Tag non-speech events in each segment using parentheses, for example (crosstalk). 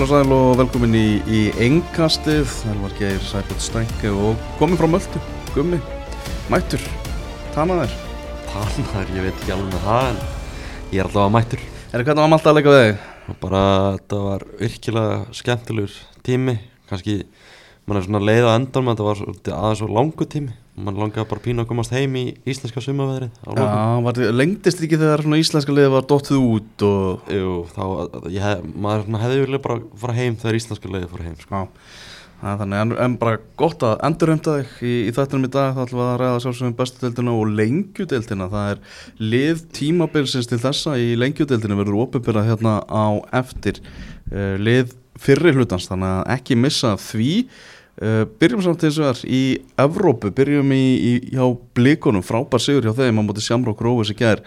Heil og sæl og velkomin í, í Engastið, Elvar Geir, Sæbjörn Stænke og komin frá Möldu, Gummi, Mættur, Tanaðir. Tanaðir, ég veit ekki alveg með það en ég er alltaf að mættur. Er það hvernig var Malta að leika við þig? Bara, þetta var virkilega skemmtilegur tími, kannski, mann er svona leið á endan með þetta var aðeins svo langu tími mann langaði bara pínu að komast heim í íslenska sumaveðrið Já, var, lengdist ekki þegar íslenska liði var dóttið út og... Jú, þá, ég maður hefði vilja bara fara heim þegar íslenska liði fara heim sko. Já, þannig en, en bara gott að endurheimta þig í, í þettunum í dag, þá ætlum við að ræða sjálfsögum bestudeldina og lengjudeldina það er lið tímabilsins til þessa. Í lengjudeldina verður ofinbyrjað hérna á eftir uh, lið fyrri hlutans, þannig að ekki missa því byrjum samt og þar í Evrópu, byrjum í, í hjá blikonum, frábær sigur hjá þeim á móti Sjámrá Grófi sem ger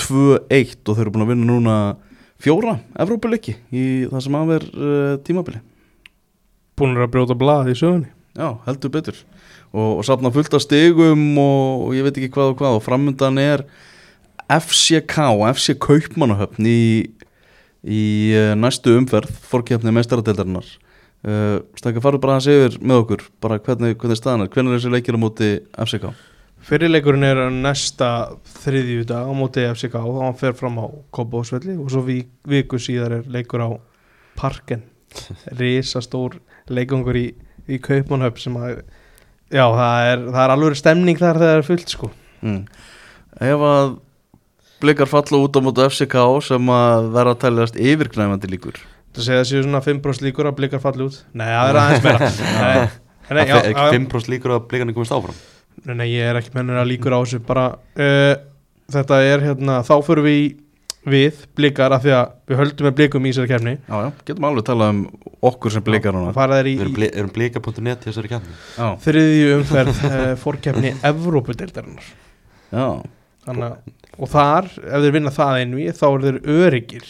2-1 og þau eru búin að vinna núna fjóra Evrópuleiki í það sem aðver uh, tímabili. Búin að brjóta blað í sögunni. Já, heldur betur. Og, og sapna fullt af stigum og, og ég veit ekki hvað og hvað. Og framöndan er FCK FC Kaupmannahöfn í, í uh, næstu umferð fórkjöfni meistaradeildarinnar Uh, Stækka farðu bara segja yfir með okkur bara hvernig, hvernig staðan er, hvernig er þessi leikir á móti FCK? Fyrirleikurinn er næsta þriðju dag á móti FCK og hann fer fram á Kópásvelli og svo vi, viku síðar er leikur á Parken (laughs) risastór leikungur í, í Kaupmannhöf sem að já það er, það er alveg stemning þar þegar það er fullt sko mm. Ef að blikar falla út á móti FCK sem að vera að tæljast yfirknæfandi líkur Það segja þessi svona 5% líkur að blikar falli út. Nei, það er aðeins meira. (laughs) Nei, nei, já, ekki 5% líkur að blikarnir komist áfram? Nei, nei, ég er ekki mennur að líkur á þessu bara, uh, þetta er hérna þá fyrir við við blikar af því að við höldum með blikum í þessari kefni Já, já, getum alveg að tala um okkur sem blikar núna. Við erum, bli, erum blika.net í þessari kefni Þriðju umferð uh, fórkefni Evrópudeildarinnar. Já. Þannig, Og þar, ef þeir vinna það einvi þá eru þeir öryggir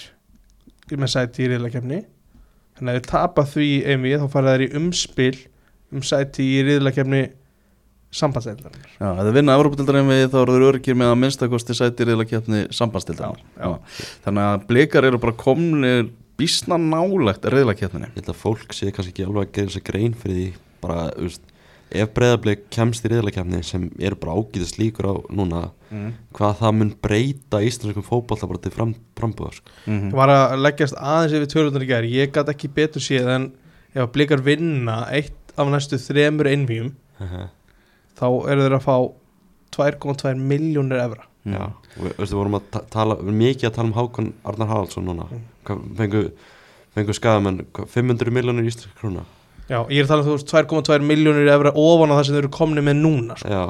með sæti í riðlakefni þannig að ef þið tapar því einvið þá fara þær í umspil um sæti í riðlakefni sambandsdeildar Já, ef þið vinna Európa-deildar einvið þá eru þeir örgir með að minnstakosti sæti í riðlakefni sambandsdeildar þannig að blikar eru bara komnir bísna nálegt riðlakefni Ég held að fólk sé kannski ekki alveg að gera þess að grein fyrir því bara, þú veist ef breyðarbleik kemst í riðlakefni sem eru bara ágýðist líkur á núna mm. hvað það mun breyta íslenskum fókballa bara til fram, frambúðar mm -hmm. var að leggjast aðeins yfir í gerð ég gæti ekki betur séð en ef að blikar vinna eitt af næstu þremur einvíum uh -huh. þá eru þeir að fá 2,2 miljónir evra. Já, og við vorum að tala mikið að tala um Hákon Arnar Haraldsson núna mm. fengu, fengu skafamenn 500 miljónir íslensk krona Já, ég er talað um þú veist 2,2 miljónir efra ofan á það sem þau eru komni með núna sko. Já,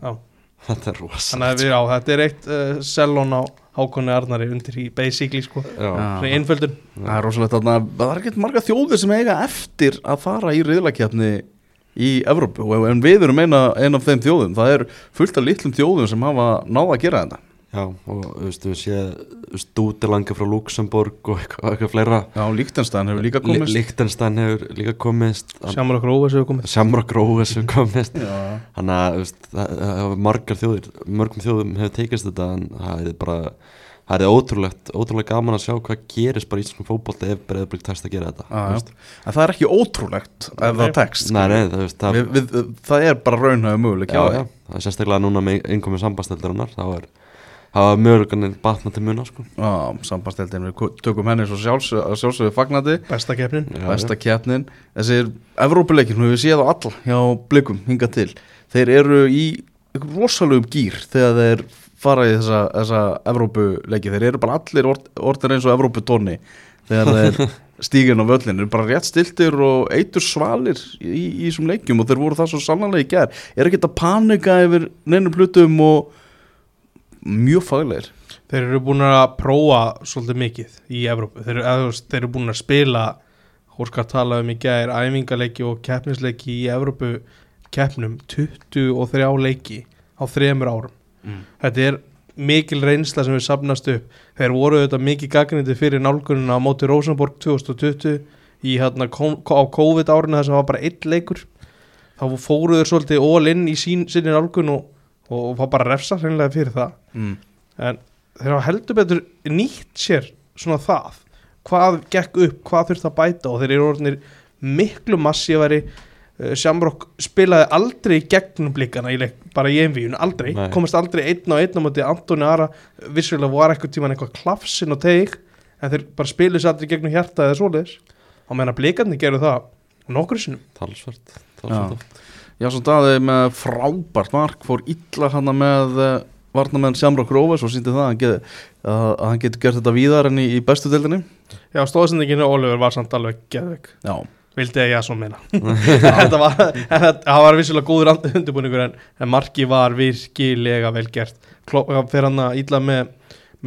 já. þetta er rosa Þannig að við, já, þetta er eitt uh, sellón á Hákonni Arnari undir í basically sko. Svona einföldun. Það er rosalegt að það er ekkert marga þjóðir sem eiga eftir að fara í riðlakjapni í Evrópu. En við erum eina, eina af þeim þjóðum. Það er fullt af litlum þjóðum sem hafa náða að gera þetta Já, og þú veist, við séum stútilanga frá Luxemburg og eitthvað, eitthvað fleira. Já, Líktenstein hefur líka komist. Líktenstein hefur líka komist. Sjámra Gróðes hefur komist. Sjámra Gróðes hefur komist. Þannig að, þú veist, það hefur margar þjóðir mörgum þjóðum hefur teikist þetta en það er bara, það er ótrúlegt ótrúlega gaman að sjá hvað gerist bara í svona fókbólta ef Breðablík tekst að gera þetta ah, En það er ekki ótrúlegt ef það tekst Nei, nei, það, veist, það, við, við, það er bara raunhæðu möguleik Já, já, það er sérstaklega núna með einkomið sambasteldarinnar þá er það var möguleganir batna til muna sko. Já, sambandsteldin, við tökum henni svo sjálfsögðu fagnandi. Besta keppnin. Besta keppnin. Þessir Evrópuleikir, við séum það all hjá blikum hinga til. Þeir eru í rosalugum gýr þegar þeir fara í þessa, þessa Evrópuleiki. Þeir eru bara allir orðin eins og Evróputóni þegar þeir (laughs) stígin á völlin eru bara rétt stiltir og eitur svalir í þessum leikjum og þeir voru það svo sannlega í gerð Er ekki þetta panika yfir nefnum plutum og mjög faglegir. Þeir eru búin að prófa svolítið mikið í Evrópu, þeir, þeir eru búin að spila Hóskar talaðum í gæðir æfingarleiki og keppnisleiki í Evrópu keppnum 23 leiki á þremur árum. Mm. Þetta er mikil reynsla sem við sapnast upp. Þeir voru auðvitað mikið gagnindi fyrir nálgununa á móti Rosenborg 2020 í hérna á COVID árinu þess að það var bara eitt leikur. Þá fóruður svolítið all in í sín, sinni nálgun og og, og fá bara refsa hreinlega fyrir það. Mm. en þeir hafa heldur betur nýtt sér svona það hvað gekk upp, hvað þurft að bæta og þeir eru orðinir miklu massífari uh, Shamrock spilaði aldrei gegnum blikana í leik, bara í einvíun, aldrei. Nei. komast aldrei einn á einn á móti Antoni Ara. Vissulega var eitthvað tíman eitthvað klafsin og teig en þeir bara spiluðu sér aldrei gegnum hjarta eða svoleiðis. Og meðan að blikarnir gerðu það nokkur sinnum. Talsvert, talsvert oft. Já, svo daði með frábært mark fór illa hana með uh, varnamenn Shamrock Rovers og síndi það að hann, að, hann getur gert þetta víðar enn í, í bestu deildinni. Já, stóðsendinginu Oliver var samt alveg geðveik. Já, vildi að ég að svo meina. (laughs) Þetta var, það var vissulega góður undirbúningur en, en marki var virkilega vel gert. Fyrir hann að íla með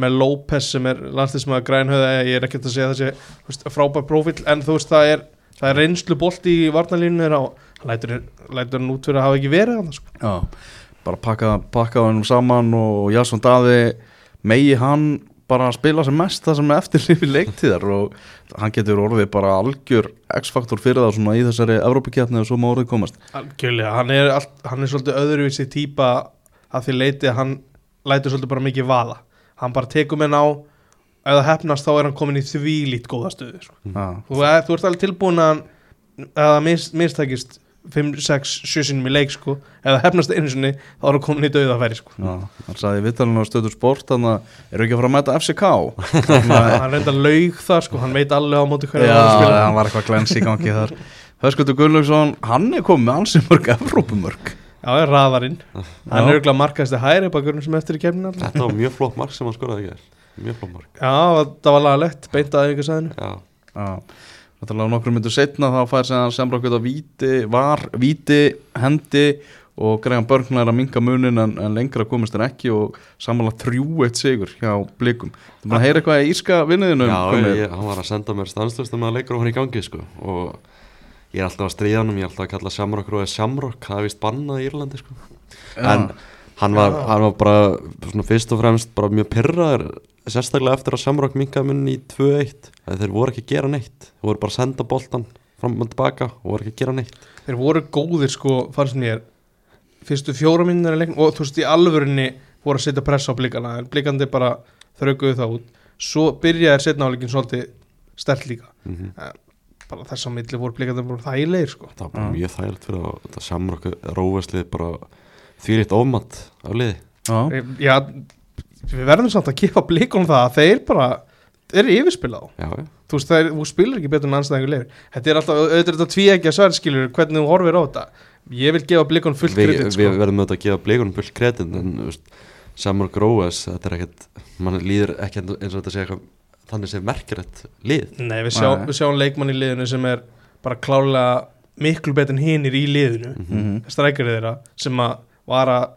með López sem er landslismæður grænhöða ég er ekkert að segja þessi þú veist, frábær prófíl en þú veist það er það er reynslu bolti í varnalínu og hann lætur, lætur hann út fyrir að hafa ekki verið hann sko. já bara pakka, pakka hann saman og Jasson Daði megi hann bara spila sem mest það sem er eftir lifi leiktíðar og hann getur orðið bara algjör X-faktor fyrir það svona í þessari Evrópakjarni og svo má orðið komast Algjörlega, hann er, allt, hann er svolítið öðruvísi típa að því leiti hann lætur svolítið bara mikið vaða hann bara tekur menn á ef það hefnast þá er hann komin í þvílít góða stöðu sko. Já, þú, er, þú ert alveg tilbúin að að það mis, mistækist 5, 6, 7 sinum í leik sko. ef það hefnast einu sinni þá er hann komin í döðafæri sko. já, hann sagði í vittalinu á stöður sport þannig að eru ekki að fara að mæta FCK hann reynda laug þar sko. hann veit alveg á móti hverju Já, hann að var eitthvað glens í gangi þar. Höskuldur Gunnlaugsson, hann er komið með ansið mörg Evrópumörg já, er raðarinn. Hann er auðvitað markaðist hæri bakurinn sem eftir í kemna þetta var mjög flott mark sem hann skoraði ekki mjög flott mark. Það var lagalegt beint að einhver sæðinu já, Já, þetta er nokkrum myndur setna þá fær sem hann semra okkur víti, var, víti, hendi og Gregan Börgnar að minka munin en, en lengra komist en ekki og samanlega þrjú eitt sigur hjá blikum. Þú maður að heyra eitthvað í írska vinniðinu já ég, hann var að senda mér stanslust með að leikur og hann í gangi sko. og ég er alltaf að stríða hann ég er alltaf að kalla Shamrock og Shamrock það er vist bannað í Írlandi sko. en hann var, hann var bara svona, fyrst og fremst bara mjög pyrraður sérstaklega eftir að Shamrock minkaði munni í 2-1 að þeir voru ekki að gera neitt. Þeir voru bara að senda boltan fram og tilbaka og voru ekki að gera neitt. Þeir voru góðir sko fannst mér. Fyrstu fjóra minnir og þú veist í alvörinni voru að setja pressa á blikana en blikandi bara þraukuðu það út. Svo byrjaði setna áleikin svolítið stert líka. Mm -hmm. bara þess að milli voru blikandi bara þægilegir sko. Það var bara mjög þægilegt fyrir að Shamrock róveslið bara þvílitt ofmatt af liði. Já, já, við verðum samt að gefa blikunum það að þeir bara þeir eru yfirspilað á. Já, þú veist, þeir, þú spilir ekki betur en anstæðingur leifir þetta er alltaf, auðvitað er þetta tvíækja sverðskilur hvernig þú horfir á þetta. Ég vil gefa blikunum fullt við, kredit við sko. verðum auðvitað að gefa blikunum full kredit en veist, Shamrock Róves þetta er ekkert, mann líður ekki eins og þetta sé eitthvað þannig sé merkilegt lið. Nei, við, sjá, Nei. við sjáum leikmann í liðinu sem er bara klálega miklu betur en hinir í liðinu mm mm -hmm. strækjarið þeirra sem að var, að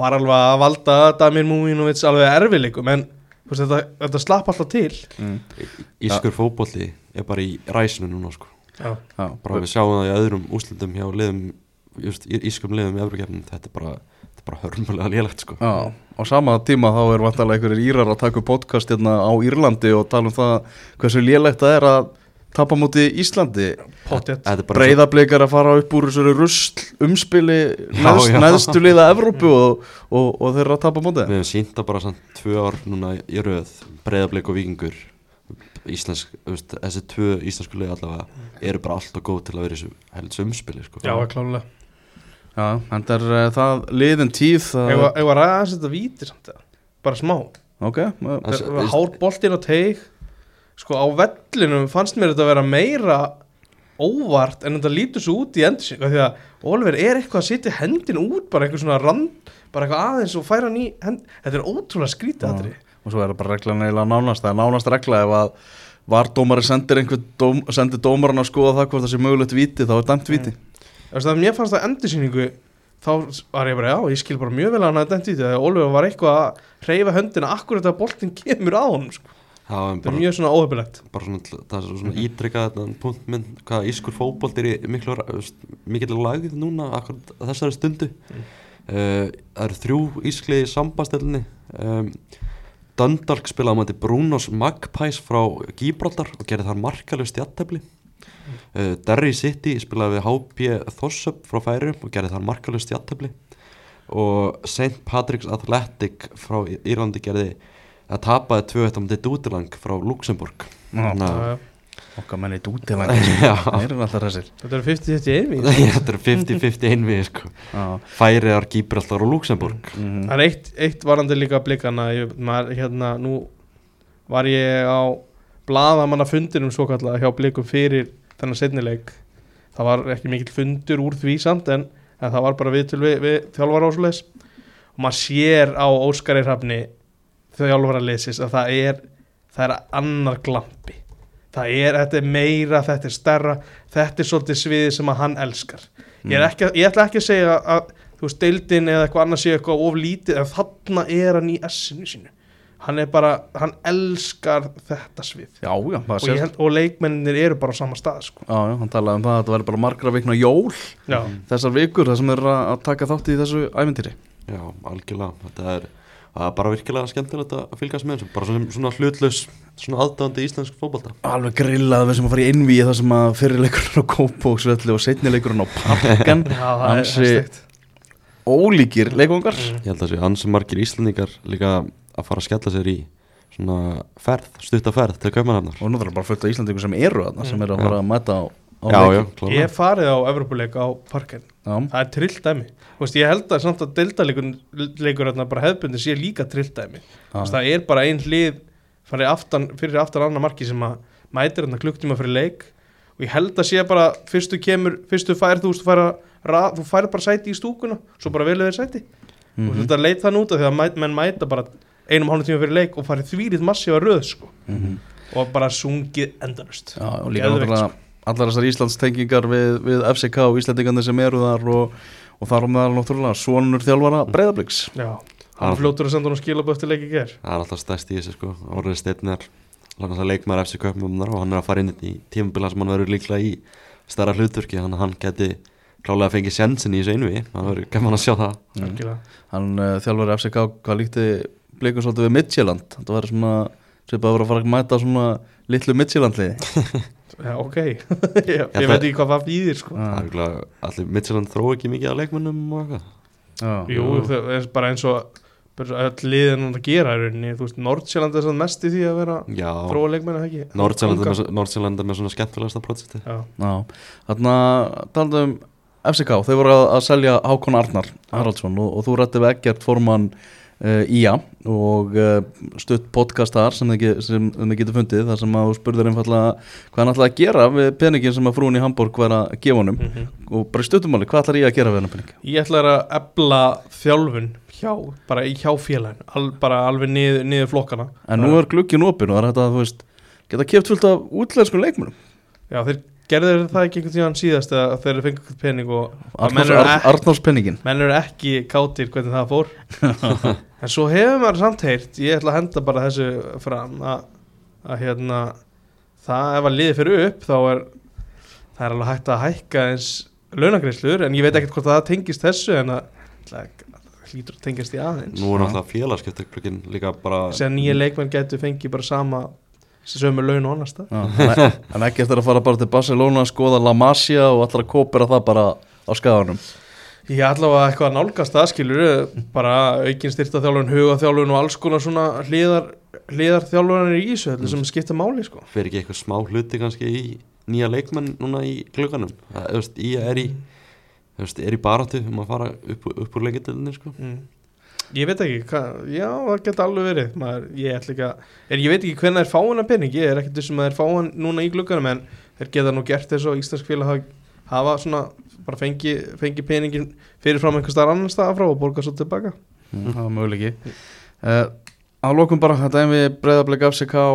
var alveg að valda Damir Múminovits alveg erfileikum en þú veist, þetta, þetta slapp alltaf til mm. Ískur fótbolli er bara í ræsinu núna sko. Já, Já, bara við sjáum það í öðrum úslitum hjá liðum, just, ískum liðum í Evropakefnum þetta er bara, þetta er bara hörmulega lélegt sko. Já, á sama tíma þá er vantarlega einhverjir írar að taka upp podcast hérna á Írlandi og tala um það hversu lélegt það er að tapa múti Íslandi. Pottet Þetta er bara breyðablikar að fara upp úr þessari rusl umspili neðst, já. neðstu liða Evrópu og, og, og þeir eru að tapa múti Við hefum sínt það bara samt tvö ár núna í röð breyðablik og vikingur Íslensk, þú veist, þessi tvö íslensku leið allavega eru bara alltaf góð til að vera í þessu umspili sko. Já, klálega. Já, en það er uh, það liðin tíð það, Ef að ræða að þetta víti samt eða? bara smá. Ok, uh, Þess- Það var hár boltinn og teig sko á vellinum fannst mér þetta að vera meira óvart en þetta lítur svo út í endur sig. Því að Oliver er eitthvað að setja hendin út bara eitthvað svona rand bara eitthvað aðeins og færa hann í hend þetta er ótrúlega skrítið aðri og svo er það bara reglan eiginlega nánast. Það er nánast regla ef að vardómari sendir einhver dóm, sendir dómaran að skoða það hvort það sé mögulegt viti þá er dæmt viti. Þú veist að mér fannst það endursýningu þá var ég bara, já, ég skil bara mjög vel að hann að dæmt því að Oliver var eitthvað að Það er mjög svona óhefilegt bara svona, það er svona ítrykkað þetta punkt minn, hvað ískur fótbolt er í miklu, mikil lagið núna akkurat þessari stundu. Mm. uh, það eru þrjú ískliði í sambastelni um, Dundalk spilaði mæti Brunos Magpies frá Gibraltar og gerði þar markalust jættefli uh, Derry City spilaði við HB Thossub frá Færi og gerði þar markalust jættefli og St. Patrick's Athletic frá Írlandi gerði að tapaði 2-1 á mæti Dútilang frá Luxemburg okkar menni í dútilangi (laughs) Já. þeir eru alltaf þessir Þetta er 50-51 vín. Þetta er 50-50 einvið sko. Já. Færiðar, Gíbraltar og Luxemburg Mhm. Það er eitt, eitt varandi líka blikana ég, maður, hérna, nú var ég á blaðamanna fundinum svo kallega hjá blikum fyrir þennan setnileik það var ekki mikill fundur úr því samt en, en það var bara viðtöl við, við þjálfara ásleis og maður sér á Óskari Hrafni þjálfara leysis að það er það er annar glampi. Það er, þetta er meira, þetta er stærra þetta er svolítið sviðið sem að hann elskar. Ég, er ekki, ég ætla ekki að segja að þú veist, deildin eða eitthvað annað sé eitthvað of lítið en þarna er hann í essinu sínu. Hann er bara, hann elskar þetta svið. Já, já, og, það ég held, og leikmennir eru bara á sama stað sko. Já, já, hann talaði um það að þetta væri bara margra vikna jól já, þessar vikur þar sem eru að taka þátt í þessu æventýri Já, algjörlega. Þetta er, það er bara virkilega skemmtilegt að fylgjast með þessu bara svona, svona hlutlaus, svona aðdáðandi íslensk fótbolta. Alveg grillað við sem að fara í innvíi þar sem að fyrir leikurinn á Kópóksvelli og setni leikurinn á Parkan (laughs) já það Ansi- steikt ólíkir leikungar Mm. Ég held að þessi ansi margir íslendingar líka að fara að skella sér í svona ferð, stutta ferð til Kaupmannafnar og nú þarf bara fullt af Íslandingum sem eru þarna sem eru að fara að mæta á, á Já, já, leiki. klára ég farið á Evropuleik á parken já, það er trillt dæmi Þú veist, ég held að samt að deildaleikur leikur hérna bara hefðbundi sé líka trillt dæmi Þú veist, það er bara ein hlið aftan, fyrir aftan annar marki sem að mætir klukktíma fyrir leik. Og ég held að sé bara fyrstu kemur, fyrstu færð þú veist, þú færð færð bara sæti í stúkuna svo bara velið þeir sæti. Mhm. og þetta leit þann út af því að mæ- menn mæta bara einum hálfum tíma fyrir leik og farið þvílið massífa röð sko. Mhm. og bara sungið endanust Já, og líka náttúrulega allar þessar Íslandstengingar við, við FCK og Íslandingarnir sem eru þar og, og þar á meðal náttúrulega sonur þjálfara breyðabliks Já, hann fljótur að senda hann skilaböð eftir leik í ger Það er alltaf stærst í þessu sko. Orðið Steinn er langast að leikmaður FC Kaupmannafnar og hann er að fara inn í tímabila sem hann verður líklega í stærra hlutverki. Þannig að hann geti klálega fengið sjensin í þessu einvi það verður gaman að sjá það. Algjörlega. hann uh, þjálfari FCK hvað líkti blikum svolítið við Midtjylland? Þetta var svona svipað að vera að fara að mæta svona litlu Midtjylland liði (laughs) Já, ok. (laughs) Ég, ég veit ekki hvað það býðir sko. Það er örugglega- allir Midtjylland þró ekki mikið af leikmönnum og eitthvað. Já, Jú, það er bara eins og bara öll liðin að gera í rauninni. Þú veist, Nordsjælland er svona mest í því að vera Já, þróa leikmenni, ekki? Nordsjælland er með, er svona skemmtilegasta projekti Já, Já, þarna talaðu um FCK, þau voru að, að selja Hákon Arnar Haraldsson og, og þú rætti við ekkert formann uh, IA og uh, stutt podcast þar sem þið, getur fundið þar sem að þú spurðir einfallega hvað hann ætlaði að gera við peningin sem að frúin í Hamburg var að gefa honum. Mhm. og bara stuttumáli, hvað ætlar ég að gera við hennar pening? Ég ætla að ebla þjálfun hjá, bara í hjá félagin al, bara alveg niður, niður flokkana. En nú er glukkin opinn og það er þetta að þú veist geta keft fullt af útlenskum leikmunum Já, þeir gerðu það ekki einhvern tíðan síðast að þeir fengu eitthvað pening og að menn Arnórs, eru, Ar, ek, Arnórs penningin menn eru ekki kátir hvernig það fór (laughs) En svo hefur maður samt heyrt ég ætla að henda bara þessu fram að, að hérna það ef að liði fyrir upp þá er það er alveg hægt að hækka eins launagreislur en ég veit ekkert hvort að það tengist þessu en að það hlýtur að tengist í aðeins. Nú er náttúrulega félagskiptaglöggin líka bara sem nýja leikmenn getur fengið bara sama sömu laun og annars það Já, en, ekki eftir að fara bara til Barcelona skoða La Masia og allar að kópera það bara á skaganum Ég ætla að eitthvað nálgast það skilur bara aukin styrta þjálfun, huga þjálfun og alls konar svona hliðar, hliðar þjálfunir í þessu, þetta sem skipta máli sko. fer ekki eitthvað smá hluti kannski í nýja leikmenn núna í klukkanum það, í er í er í baráttu um að fara upp, upp úr leikindölinni sko. mm. Ég veit ekki, hva, já það geta alveg verið Maður, ég ekki að, en ég veit ekki hvernig þeir fá hennar penning, ég er ekkert þessum að þeir fá hann núna í glugganum en þeir geta nú gert þess og íslensk félag hafa svona, bara fengi, fengi peningin fyrir fram einhver staðar annar staðar frá og borga svo tilbaka. Mm. það var möguleiki. Uh, að lokum bara þetta er við breyðarbleik FCK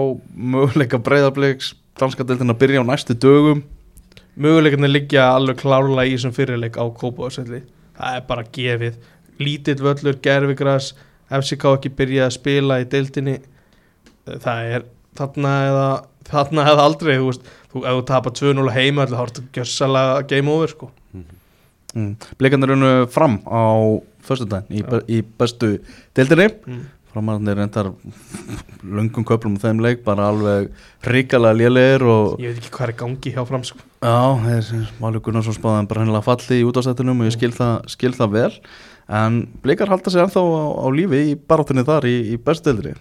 möguleika breyðarbleiks danska deildin að byrja á næstu dögum. Möguleikarnir liggja alveg klárlega í þessum fyrirleik á Kópavöðsvelli það er bara gefið. Lítill völlur, gerfigras FCK ekki byrjað að spila í deildinni. Það er þarna eða, þarna eða aldrei þú veist, þú, ef þú tapar 2-0 heima þá er þetta gjössalega game over sko mm. bleikarnir unnu fram á föstudaginn í, be í bestu deildinni mm. framarnir reyndar löngum köplum á þeim leik bara alveg ríkalega lélegir og ég veit ekki hvað er gangi hjá fram sko. Já, þeir Máli Gunnarsson spáði bara hennilega falli í útastættunum og ég skil það, skil það vel en blikar halda sig ennþá á, á lífi í barátunni þar í, í bestudeldri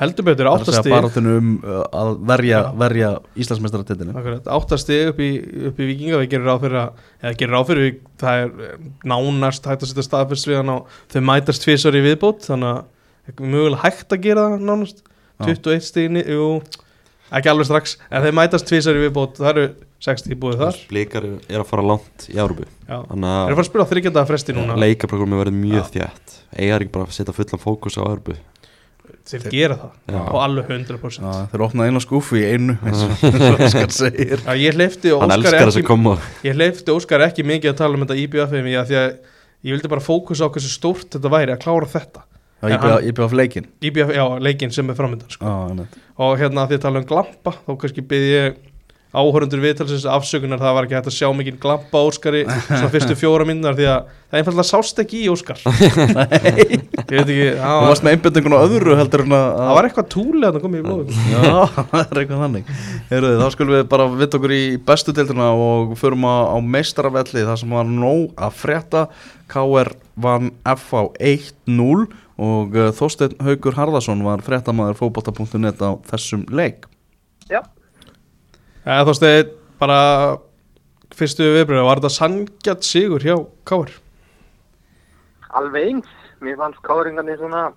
heldur betur Það er að segja áttastig um uh, að verja, verja Íslandsmeistaratillinu Akkurat, áttastig upp í, upp í vikinga við gerum ráð fyrir að, eða gerum ráð fyrir það er eh, nánast hægt að setja staðfyrst við hann og þau mætast tvisar í viðbót þannig að það er mögulega hægt að gera það nánast. Já. 21 stigni, jú ekki alveg strax, en þau mætast tvisar í viðbót það eru 60 búið þar. Blikar er að fara langt í Það er að fara að spila á þryggjönda fresti núna. Leikaprogrammi verður mjög Já. þjætt Eigar ekki bara að setja fullan fókus á Európu Þeir gera það. Já. og alveg 100% Já, þeir opnaði eina skúfu í einu eins og (laughs) Óskar segir. Já, ég hleyfti Óskar Óskar ekki mikið að tala um þetta IBF-ið því að ég vildi bara fókusa á hversu stórt þetta væri að klára þetta. Á fleikin IBF, já, leikinn sem er framöndan sko. Og hérna því að tala um glampa þá kannski byrði ég áhörundur viðtalsins afsökunar það var ekki hægt að sjá mikið glampa Óskari svona fyrstu fjóra minnar því að það einfallega sást ekki í Óskar. (laughs) Ég veit ekki það Þú var, varst með einbindingun á öðru heldur en að það var eitthvað túli að það komið í blóðum Já, (laughs) það er eitthvað þannig. Heyrðu, Þá skulum við bara vitt okkur í bestu deildina og förum á, á meistaravelli þar sem var nóg að frétta. KR vann FH 1-0 og uh, Þorsteinn Haugur Harðarsson var fréttamaður fótbolta.net á þessum leik. Já, eða þú veist bara fyrstu viðbröðu var þetta sangjart sigur hjá Káur alveg eins. Mér fannst káringarnir svona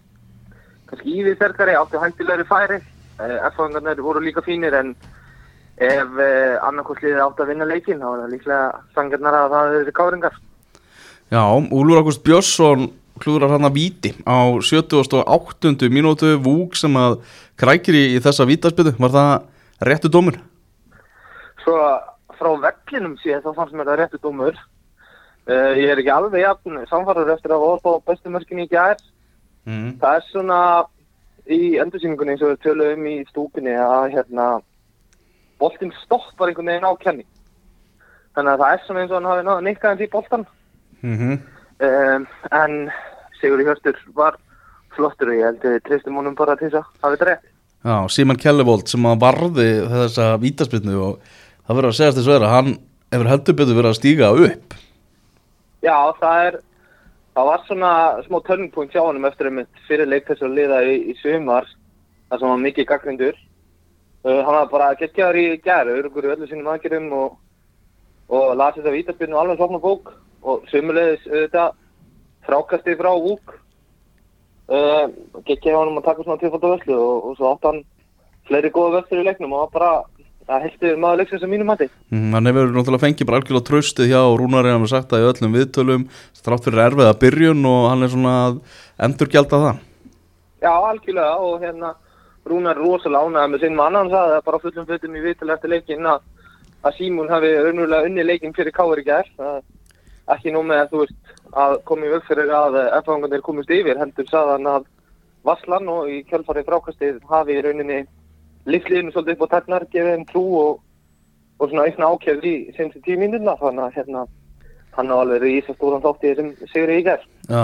kannski íviðsterkari, áttu hættilegri færi. F-fangarnir voru líka fínir en ef uh, annarkosliðið átti að vinna leikinn þá var það líklega sangarnar að það eru káringar. Já, Úlfur Ágúst Björnsson klúðrar hann að víti á 78. mínútu vúk sem að krækir í, í þessa vítaspytu var það réttu dómur? Svo frá vellinum séð þá fannst mér það réttu dómur. Uh, ég er ekki alveg jafn samfarður eftir að voru á bestumörkinni í gær. Mm. Það er svona í endursýningunni eins og við töluðum í stúkunni að hérna boltinn stoppar einhvern veginn á kenni. Þannig að það er svona eins og hann hafi náða nikkaðan í boltan. Mm Um, en Sigurði Hjörstur var flottur og ég held að við treystum honum bara til þess að þetta rétt. Já, Síman Kellevold sem að varði þessa vítaspilnu og það verður að segja þess að hann hefur heldur betur verið að stíga upp. Já, það er, það var svona smá point hjá honum eftir einmitt fyrir leik þess að liða í, í sumar, þar sem hann var mikið gaggrindur. Uh, hann var bara geggjaður í gæru, örugur í öllu sínum aðgerðum og, og las þetta vítaspilnu alveg svona bók og sumulegis auðvitað frákastið frá Vúk. Uh, geggjaði honum að taka svona tilfættu vörslu og, og svo átt hann fleiri góða vörslu í leiknum og bara að helstu maður leiksins að mínum mati. Mm, hann hefur náttúrulega fengið bara algjörlega tröstið hjá Rúnari, hann hefur sagt það í öllum viðtölum, þrátt fyrir erfiða byrjun og hann er svona að endurgjalda það. Já, algjörlega og hérna Rúnar er rosalega ánægða með sinn mann hann sagði það bara fullum fötum í vitul eftir leikinn að, að Símún hafi raunverulega unni leikinn fyrir Káur í gær Það- ekki nú með að þú veist að komi vögg fyrir að komist yfir heldur sagði hann að Vasslan lífsliðinu svolítið upp á tærnar gefið þeim trú og, og svona aukna ákjörð í senstu tíu mínúna þannig að hérna hann á alveg verið í þess að stóran þátt í þessum sigri í gær Já,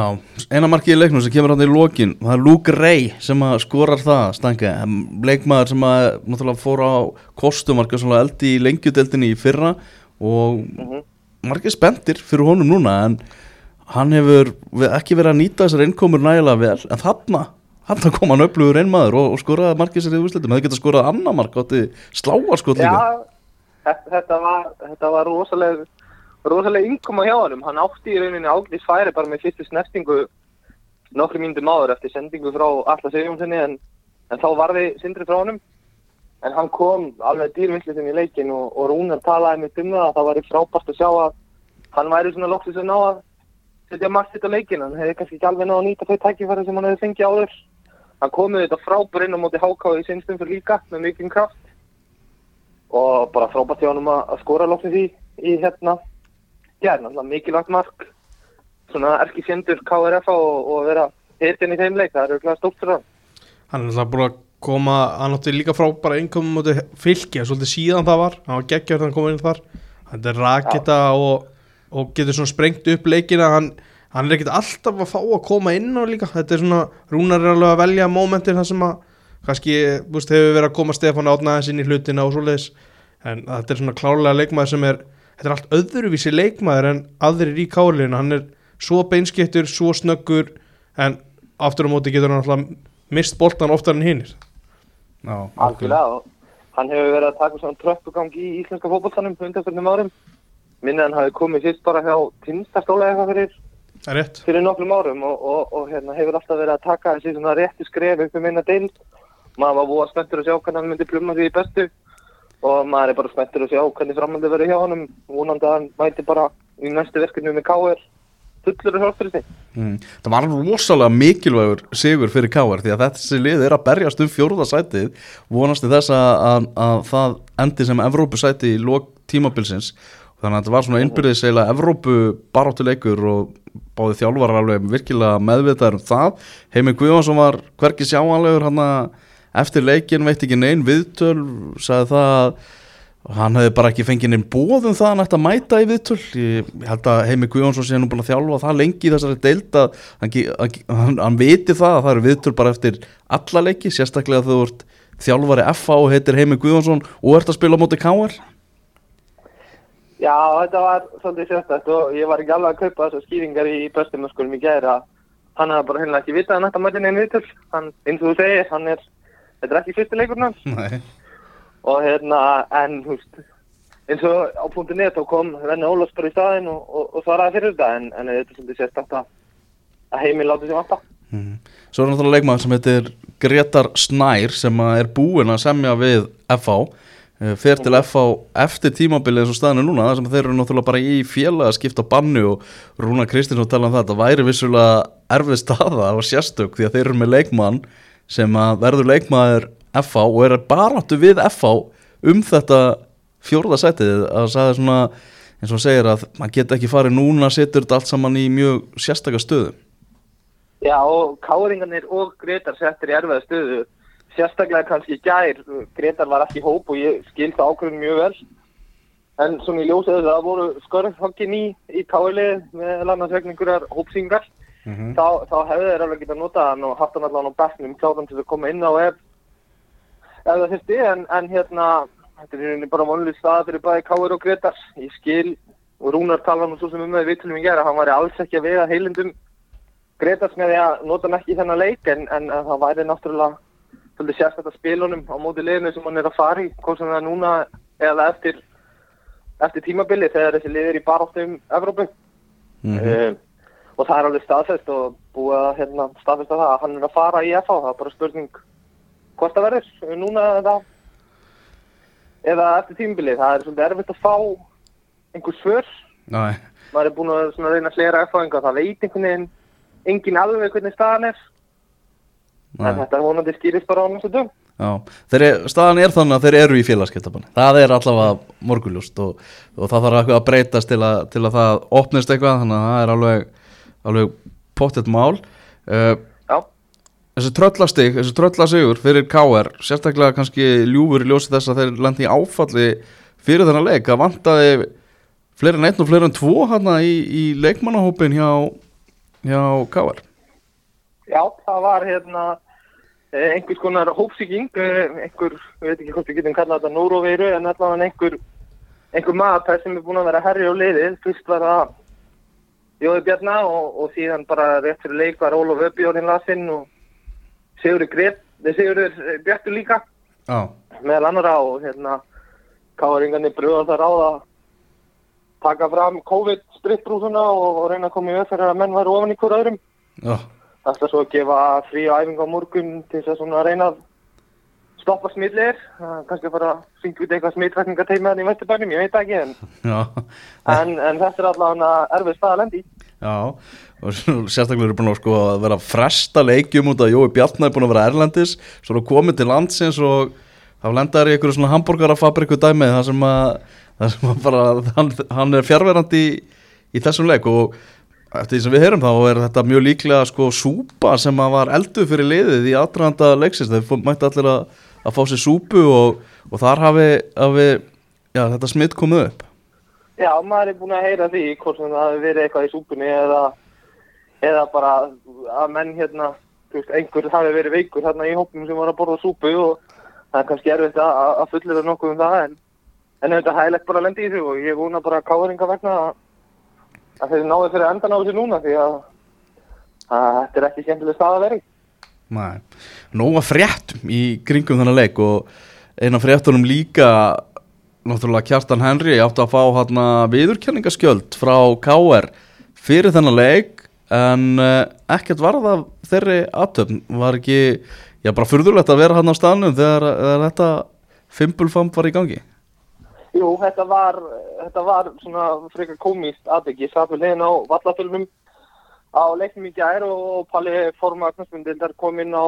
eina markið í leiknum sem kemur hann í lokin, það er Luke Ray sem skorar það, stangi, leikmaður sem að náttúrulega fór á kostumarka svona eldi í lengjudeldinni í fyrra og Mhm. margir spendir fyrir honum núna en hann hefur ekki verið að nýta þessar innkomur nægilega vel en þarna, þarna kom hann upplöfur einmaður og, og skoraði markið sér í úrslitum það geta skorað annar mark átti sláarskot líka Já, þetta, var, þetta var rosalega, rosalega innkoma hjá honum. Hann átti í rauninni ágætis færi bara með fyrstu snertingu nokkru mínútur máður eftir sendingu frá Alla Sigjónssoni en, en þá varði sindri frá honum. En hann kom alveg dýrvillisinn í leikin og, og Rúnar talaði með um það að það væri frábært að sjá að hann væri svona loksins að ná að setja margt þetta leikin. Hann hefði kannski ekki alveg náð að nýta þau tækifæri sem hann hefði fengið áður. Hann komið þetta frábær inn á móti háká í sinnstum fyrir líka með mikinn kraft. Og bara frábært hjá hann að, skora loksins í, í hérna. Gerð, náttúrulega mikilvægt mark. Svona erki fjendur KRF og, og vera hirtin í þeim leik, það er auðvitað stórt fyrir hann. Hann er alltaf búin að koma hann átti líka frábæra innkomum múti fylki svolítið síðan það var, hann var geggjör þegar hann kom inn þar. Þetta er rakita og, og getur svona sprengt upp leikina. Hann, hann er ekkert alltaf að fá að koma inn á líka, þetta er svona rúnar er alveg að velja mómentin þar sem að kannski, búst, hefur verið að koma Stefán átnaðins inn í hlutina og svoleiðis. En þetta er svona klárlega leikmaður sem er þetta er allt öðruvísi leikmaður en aðrir í kálinu, hann er svo beinskettur, svo snöggur en aftur á móti getur hann alltaf mist boltan oftar en hinnir Já, algjörlega og hann hefur verið að taka svona tröppugang í íslenska árum. Minna hann hafi komið fyrst bara hjá tinnstastóla er rétt. Fyrir nokkrum árum og, og, og hérna, hefur alltaf verið að taka þessi svona réttu skref upp um einna deild. Maður var búið spenntur að sjá hvernig hann myndi plumma því í bestu og maður er bara spenntur að sjá hvernig framhaldið verið hjá honum. Vonandi að hann mæti bara í næstu verkefni með KR fullur og fyrir sig Mm. Það var rosalega mikilvægur sigur fyrir Káar því að þessi lið er að berjast um fjórða sætið. Vonast til þess að, að, að það endi sem Evrópusæti í lok tímabilsins. Þannig að þetta var svona innbyrðis eiginlega Evrópu baráttuleikur og báði þjálfarar alveg virkilega meðvitaður um það. Heimi Guðvansson var hverki sjáanlegur hann eftir leikin veit ekki neinn viðtöl sagði það að hann hefði bara ekki fengið neinn bóðum það að hann ætti að mæta í viðtöl. Ég held að Heimi Guðjónsson sé nú búin að þjálfa það lengi í þessari deild að hann, að- hann, hann viti það að það eru viðtöl bara eftir alla leiki, sérstaklega þegar þú ert þjálfari FA og heitir Heimi Guðjónsson og ert að spila á móti KR Já, þetta var svolítið sérstætt og ég var ekki alveg að kaupa þessar skýringar í bestumöskunum í gæri að hann hafði bara hennilega ekki vitað að nætta mætin einn viðtöl. Hann, eins og þú segir, hann er, þetta er ekki fyrsti leikurinn hans Nei, og hérna, en, veist, eins og á punktu net þá kom Renni Ólafs bara í staðinn og, og, og svaraði fyrir þetta en, en þetta er svolítið sérstætt að, að heimil láti sér vanta. Mhm. Svo er náttúrulega leikmaður sem heitir Gretar Snær sem er búinn að semja við FH fer til FH eftir tímabilið eins og staðinu núna þar sem þeir eru náttúrulega bara í félag að skipta bannu og Rúna Kristinsson tala um það þetta væri vissulega erfið staða og sérstök því að þeir eru með leikmann sem að verður leikmaður FH og er baráttu við FH um þetta fjórða sætið. Að sagði svona eins og segir að maður geta ekki farið núna setur þetta allt saman í mjög sérstakka stöðu. Já, og káringarnir og Gretar settir í erfiða stöðu, sérstaklega kannski gær, Gretar var ekki hóp og ég skil það ákveðin mjög vel. En svona ljósið þess að það voru skörfhokkin í, í kálið með landarsvegningurar hópsingar, þá, þá hefðu þeir alveg getað notað hann og haft hann allan á bekknum, kláðan til að koma inn á ef, ef það fyrsti, en, en hérna, þetta er bara vonlið stað fyrir bæði káir og Gretar. Ég skil, og Rúnar tala nú svo sem um það í vitulum í gær, að hann væri alls ekki að vega heilindum Gretars með því að nota hann ekki í þennan leik en, en að það væri náttúrulega svolítið sérstætt að spila honum á móti liðinu sem hann er að fara í, hvort sem það núna eða eftir, eftir tímabili þegar þessi lið er í baráttu um Evrópu. Mhm. uh, og það er alveg staðfest og búið að hérna, staðfesta það að hann er að fara í FH, það er bara spurning hvort það verður núna eða, eða eftir tímabili, það er svolítið erfitt að fá einhver svör. Nei, maður er búin að reyna að slera erfáðinga það veit einhvern veginn engin alveg hvernig staðan er en þetta vonandi skýrist bara á næstu þeir, er- staðan er þannig að þeir eru í félagskiptabanni það er allavega morguljúst og, og það þarf eitthvað að breytast til að, til að það opnist eitthvað þannig að það er alveg, alveg pottet mál. Uh, þessi tröllastig, þessi tröllasigur fyrir KR, sérstaklega kannski ljúfur í ljósi þess að þeir lendi í áfalli fyrir þennan leik, það vantaði fleiri en einn og fleiri en tvo hann í, í leikmannahópin hjá, hjá KR já, það var hérna eh, einhvers konar hópsíking eh, einhver, ég veit ekki hvort við getum kallað þetta núróveiru en allavega einhver einhver maður sem er búin að vera herri á liðið. Fyrst var það Jóði Bjarna og, og síðan bara rétt fyrir leik var Ólaf Öbjörn lasinn og Sigurður Greit, Sigurður Bjartur líka. Já, meðal annara og hérna káringarnir bröðar það ráða taka fram COVID-spritbrúsuna og, og reyna að koma í fyrir að menn væri ofan hver öðrum. já, Það er svo að gefa frí á æfingu á morgun til þess að reyna að stoppa smitleir. Kannski að fara að syngja út eitthvað smitrækningateimi þannig í Vesturbænum, ég veit það ekki. En, (laughs) en, en þetta er allavega erfið stað að lendi. Já, og sérstaklega eru búin að, sko, að vera að fresta leikjum út að Jói Bjarnar er búin að vera erlendis svo er komið til landsins og þá lendar í einhverju svona hambúrgarafabriku dæmi þar sem að, þar sem að bara, hann, hann er fjárverandi í, í þessum leik og eftir því sem við heyrum þá er þetta mjög líklega sko súpa sem að var eldu fyrir liðið í aðdraðanda leiksins. Þeir mættu allir að, að fá sér súpu og, og þar hafi, hafi já, þetta smitt komið upp. Já, maður er búin að heyra því hvort sem það hafi verið eitthvað í súpunni eða, eða bara að menn hérna, einhver hafi verið veikur hérna í hópum sem var að borða súpu og það er kannski erfitt að, að fullera nokkuð um það en, en þetta hægilegt bara lendi í þessu og ég vona bara að káðringa vegna að, að þeir náðu fyrir endan á þessu núna því að, að þetta er ekki skemmtileg stað að vera í. Nei, nóga fréttum í kringum þennan leik og eina fréttunum líka náttúrulega Kjartan Henry átti að fá hérna viðurkenningaskjöld frá KR fyrir þennan leik en uh, ekkert varð af þeirri aðtöfn var ekki, já bara furðulegt að vera hann á staðnum þegar, þegar þetta fimpulfamp var í gangi Jú, þetta var, þetta var svona frekar komist aðeins. Ég satt við hliðin á vallafölunum á leiknum í gær og Palli Forma Knastmyndindar kom inn á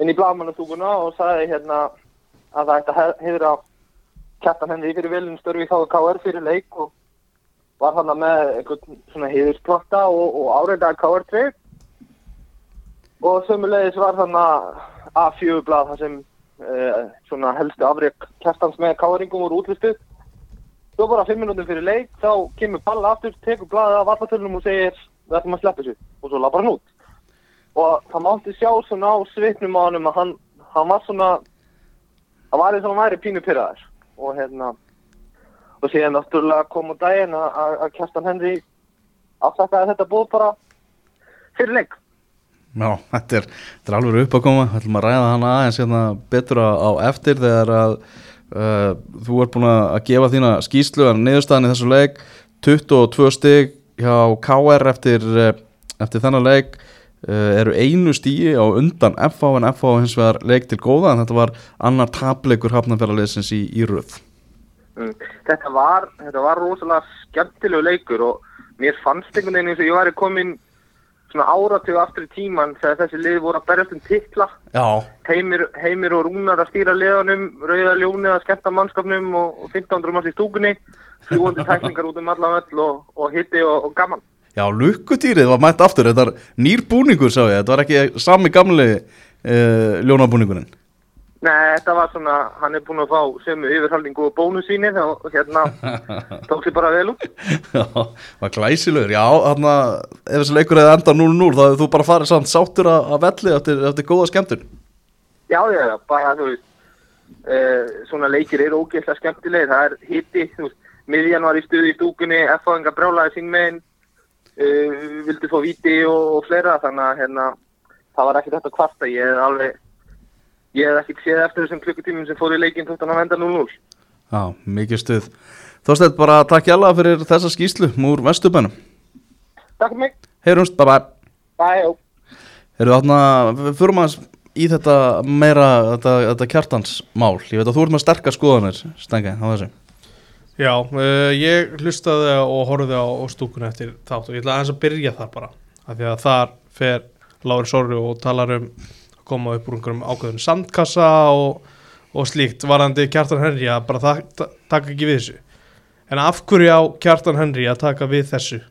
inn í blagamannastúkuna og sagði hérna að það ætti að hefra kjartan henni fyrir velun störfi þá KR fyrir leik og var hann með einhvern svona heiðursplatta og, og áreitaði KR 2 og sömulegis var hann að A4-blað þar sem svona helstu afreg kjartans með káringum voru útlistuð. Svo bara fimm minútum fyrir leik, þá kemur Palla aftur, tekur blaðið af vallatölunum og segir við ætlum að sleppa þessu og svo lapar hann út. Og það mátti sjá svona á svipnum á hann að hann, hann var svona, það var eins og hann væri pínu pyrraðar og hérna, og síðan náttúrulega kom á daginn að, Kjartan Henry afsakaði þetta búið bara fyrir leik. Já, þetta er, er alveg upp að koma við ætlum að ræða hana aðeins hérna betur á, á eftir þegar að uh, þú ert búin að gefa þína skýslu en niðurstaðan í þessu leik 22 stig hjá KR eftir, uh, eftir þennan leik uh, eru einu stíi á undan FH en FH hins vegar leik til góða en þetta var annar tapleikur hafnafjörðarleysins í, í röð Mm. Þetta var, þetta var rosalega skemmtilegu leikur og mér fannst einhvern veginn eins og ég væri komin svona áratug aftur í tíman þegar þessi lið voru að berjast um titla. Heimir, heimir og rúnar að stýra liðanum rauða ljónið að skemmta mannskapnum og, og 1500 manns í stúkunni fljúandi tækningar út um allan öll og, og hitti og, og gaman. Já lukkutýrið var mætt aftur. Þetta er nýr búningur sá ég, þetta var ekki sami gamli uh, ljónabúningurinn Nei, þetta var svona, hann er búin að fá sömu yfirhaldingu og bónus síni og hérna (laughs) tók sér bara vel út. Já, var glæsilegur, já, þarna ef þessi leikur hefði endað 0-0 þá hefði þú bara farið samt sáttur að, að velli eftir, eftir góða skemmtun. Já, já, bara þú veist uh, svona leikir eru ógeðslega skemmtilegir. Það er hitti, þú veist miðjan var í stuði í stúkunni, F-fáðingar brjálaði sín megin uh, vildi fá viti og, og fleira þannig að hérna, það var ekkert þetta kvarta. Ég hef alveg ég hef ekkert séð eftir þessum klukkutímum sem fór í leikin þótt hann að venda 0-0 Já, mikið stuð. Þorsteinn, bara takk hjá alla fyrir þessa skýslu múr vestubænum Takk fyrir mig, Heyrumst, bye bye bye, ó. Heyrðu þarna, við förum aðeins í þetta meira, þetta, þetta kjartansmál. Ég veit að þú ert með sterkar skoðanir, Stengi, á þessu. Já, uh, ég hlustaði og horfði á, á stúkuna eftir þátt og ég ætla aðeins að byrja þar bara af því að þar fer Lári Sorri og talar um að koma upp úr einhverjum ákveðum sandkassa og, og slíkt varandi Kjartan Henry að bara ta ta taka ekki við þessu. En af hverju á Kjartan Henry að taka við þessu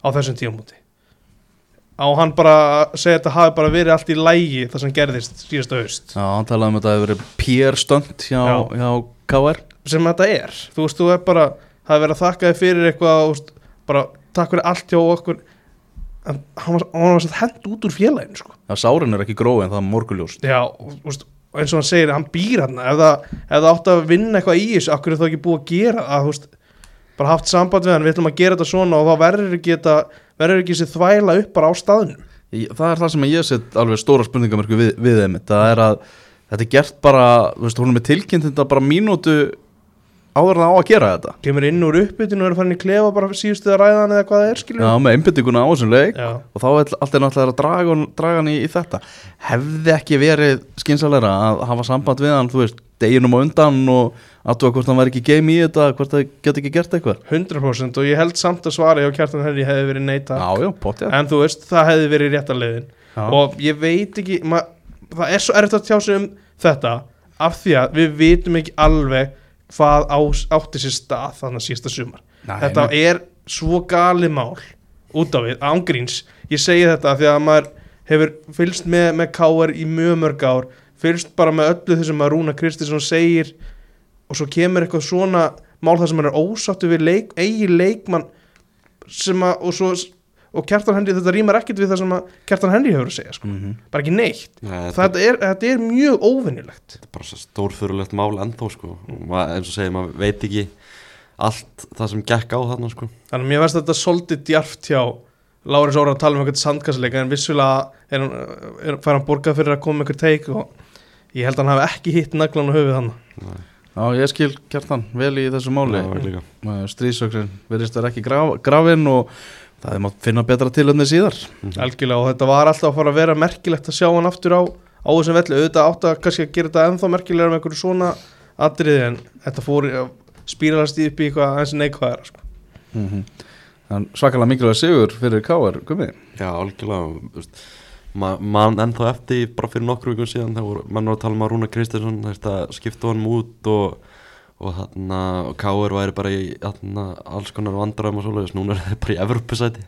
á þessum tíumúti á hann bara að segja að þetta hafi bara verið allt í lægi það sem gerðist síðasta haust? Já, hann talaði um að þetta hefur verið pér stönd hjá, Já. hjá KR sem þetta er. Þú veist, þú er bara, það er verið að þakka þið fyrir eitthvað, veist, bara takk fyrir allt hjá okkur en hann var, hann var hend út úr félaginu sko. Já, sárin er ekki grói en það er morguljóst já, og eins og hann segir hann býr hann, ef það, ef það átt að vinna eitthvað í þessu, akkur er það ekki búið að gera að, veist, bara haft samband við hann? Við ætlum að gera þetta svona og þá verður ekki þetta verður ekki þessi þvæla upp bara á staðnum. Ég- Það er það sem ég set alveg stóra spurningamörku við, við þeim Það er að þetta er gert bara, þú veist, hún er með tilkynnt þetta bara mínútu áður en það á að gera þetta. Kemur inn úr uppbytinu og er farin í klefa bara síðustu að ræða hann eða hvað það er skilur Já, með einbyttinguna á þessum leik Já. og þá er allt er náttúrulega að draga, draga hann í, í þetta. Hefði ekki verið skynsalega að hafa samband við hann, þú veist, deginum á undan og aðtúa hvort hann væri ekki game í þetta hvort það geti ekki gert eitthvað. 100% og ég held samt að svari hjá Kjartan Henry hefði verið neita en þú veist, það hefði verið rétta leiðin. Já. og ég veit ekki það er svo erfitt að tjá sig um þetta af því að við vitum ekki alveg hvað á, átti sér stað þannig að sísta sumar Nei, þetta nei. er svo gali mál út af við, ángríns ég segi þetta því að maður hefur fylgst með, með káar í mjög mörg ár fylgst bara með öllu þessum að Rúna Kristinsson segir og svo kemur eitthvað svona mál þar sem hann er ósáttu við leik, eigi leikmann sem að og, svo, og Kjartan Henry, þetta rýmar ekkert við það sem að Kjartan Henry hefur að segja sko. Mhm. bara ekki neitt Nei, þetta, er, þetta er mjög óvinnilegt þetta er bara svo stórfurulegt mál ennþá sko. og maður, eins og segir, maður veit ekki allt það sem gekk á þarna sko. þannig að mér veist þetta svolítið djarft hjá Láris Óra að tala um eitthvað sandkassleika en vissulega er hann, er, fær hann borgað fyrir að koma með eitthvað teik og ég held að hann hafi ekki hitt naglan á höfuð hann Já, ég skil kjartan vel í þessu máli. Stríðsöksin verðist vera ekki graf, grafin og það er mátt finna betra tilöfni síðar algjörlega og þetta var alltaf að fara að vera merkilegt að sjá hann aftur á, á þessum velli auðvitað átt að kannski að gera þetta ennþá merkilegra með einhverju svona atriði en þetta fór spíralast upp í eitthvað eins og neikvæðara sko. mm En svakalega mikilvæg sigur fyrir K.R. Gumi Já, algjörlega ma mann ennþá eftir bara fyrir nokkru vikum síðan þá voru mann var að tala um að Rúna Kristinsson skipta honum út og og þarna og Káur væri bara í þarna, alls konar vandræðum og svoleiðis. Núna er það bara í Evropasæti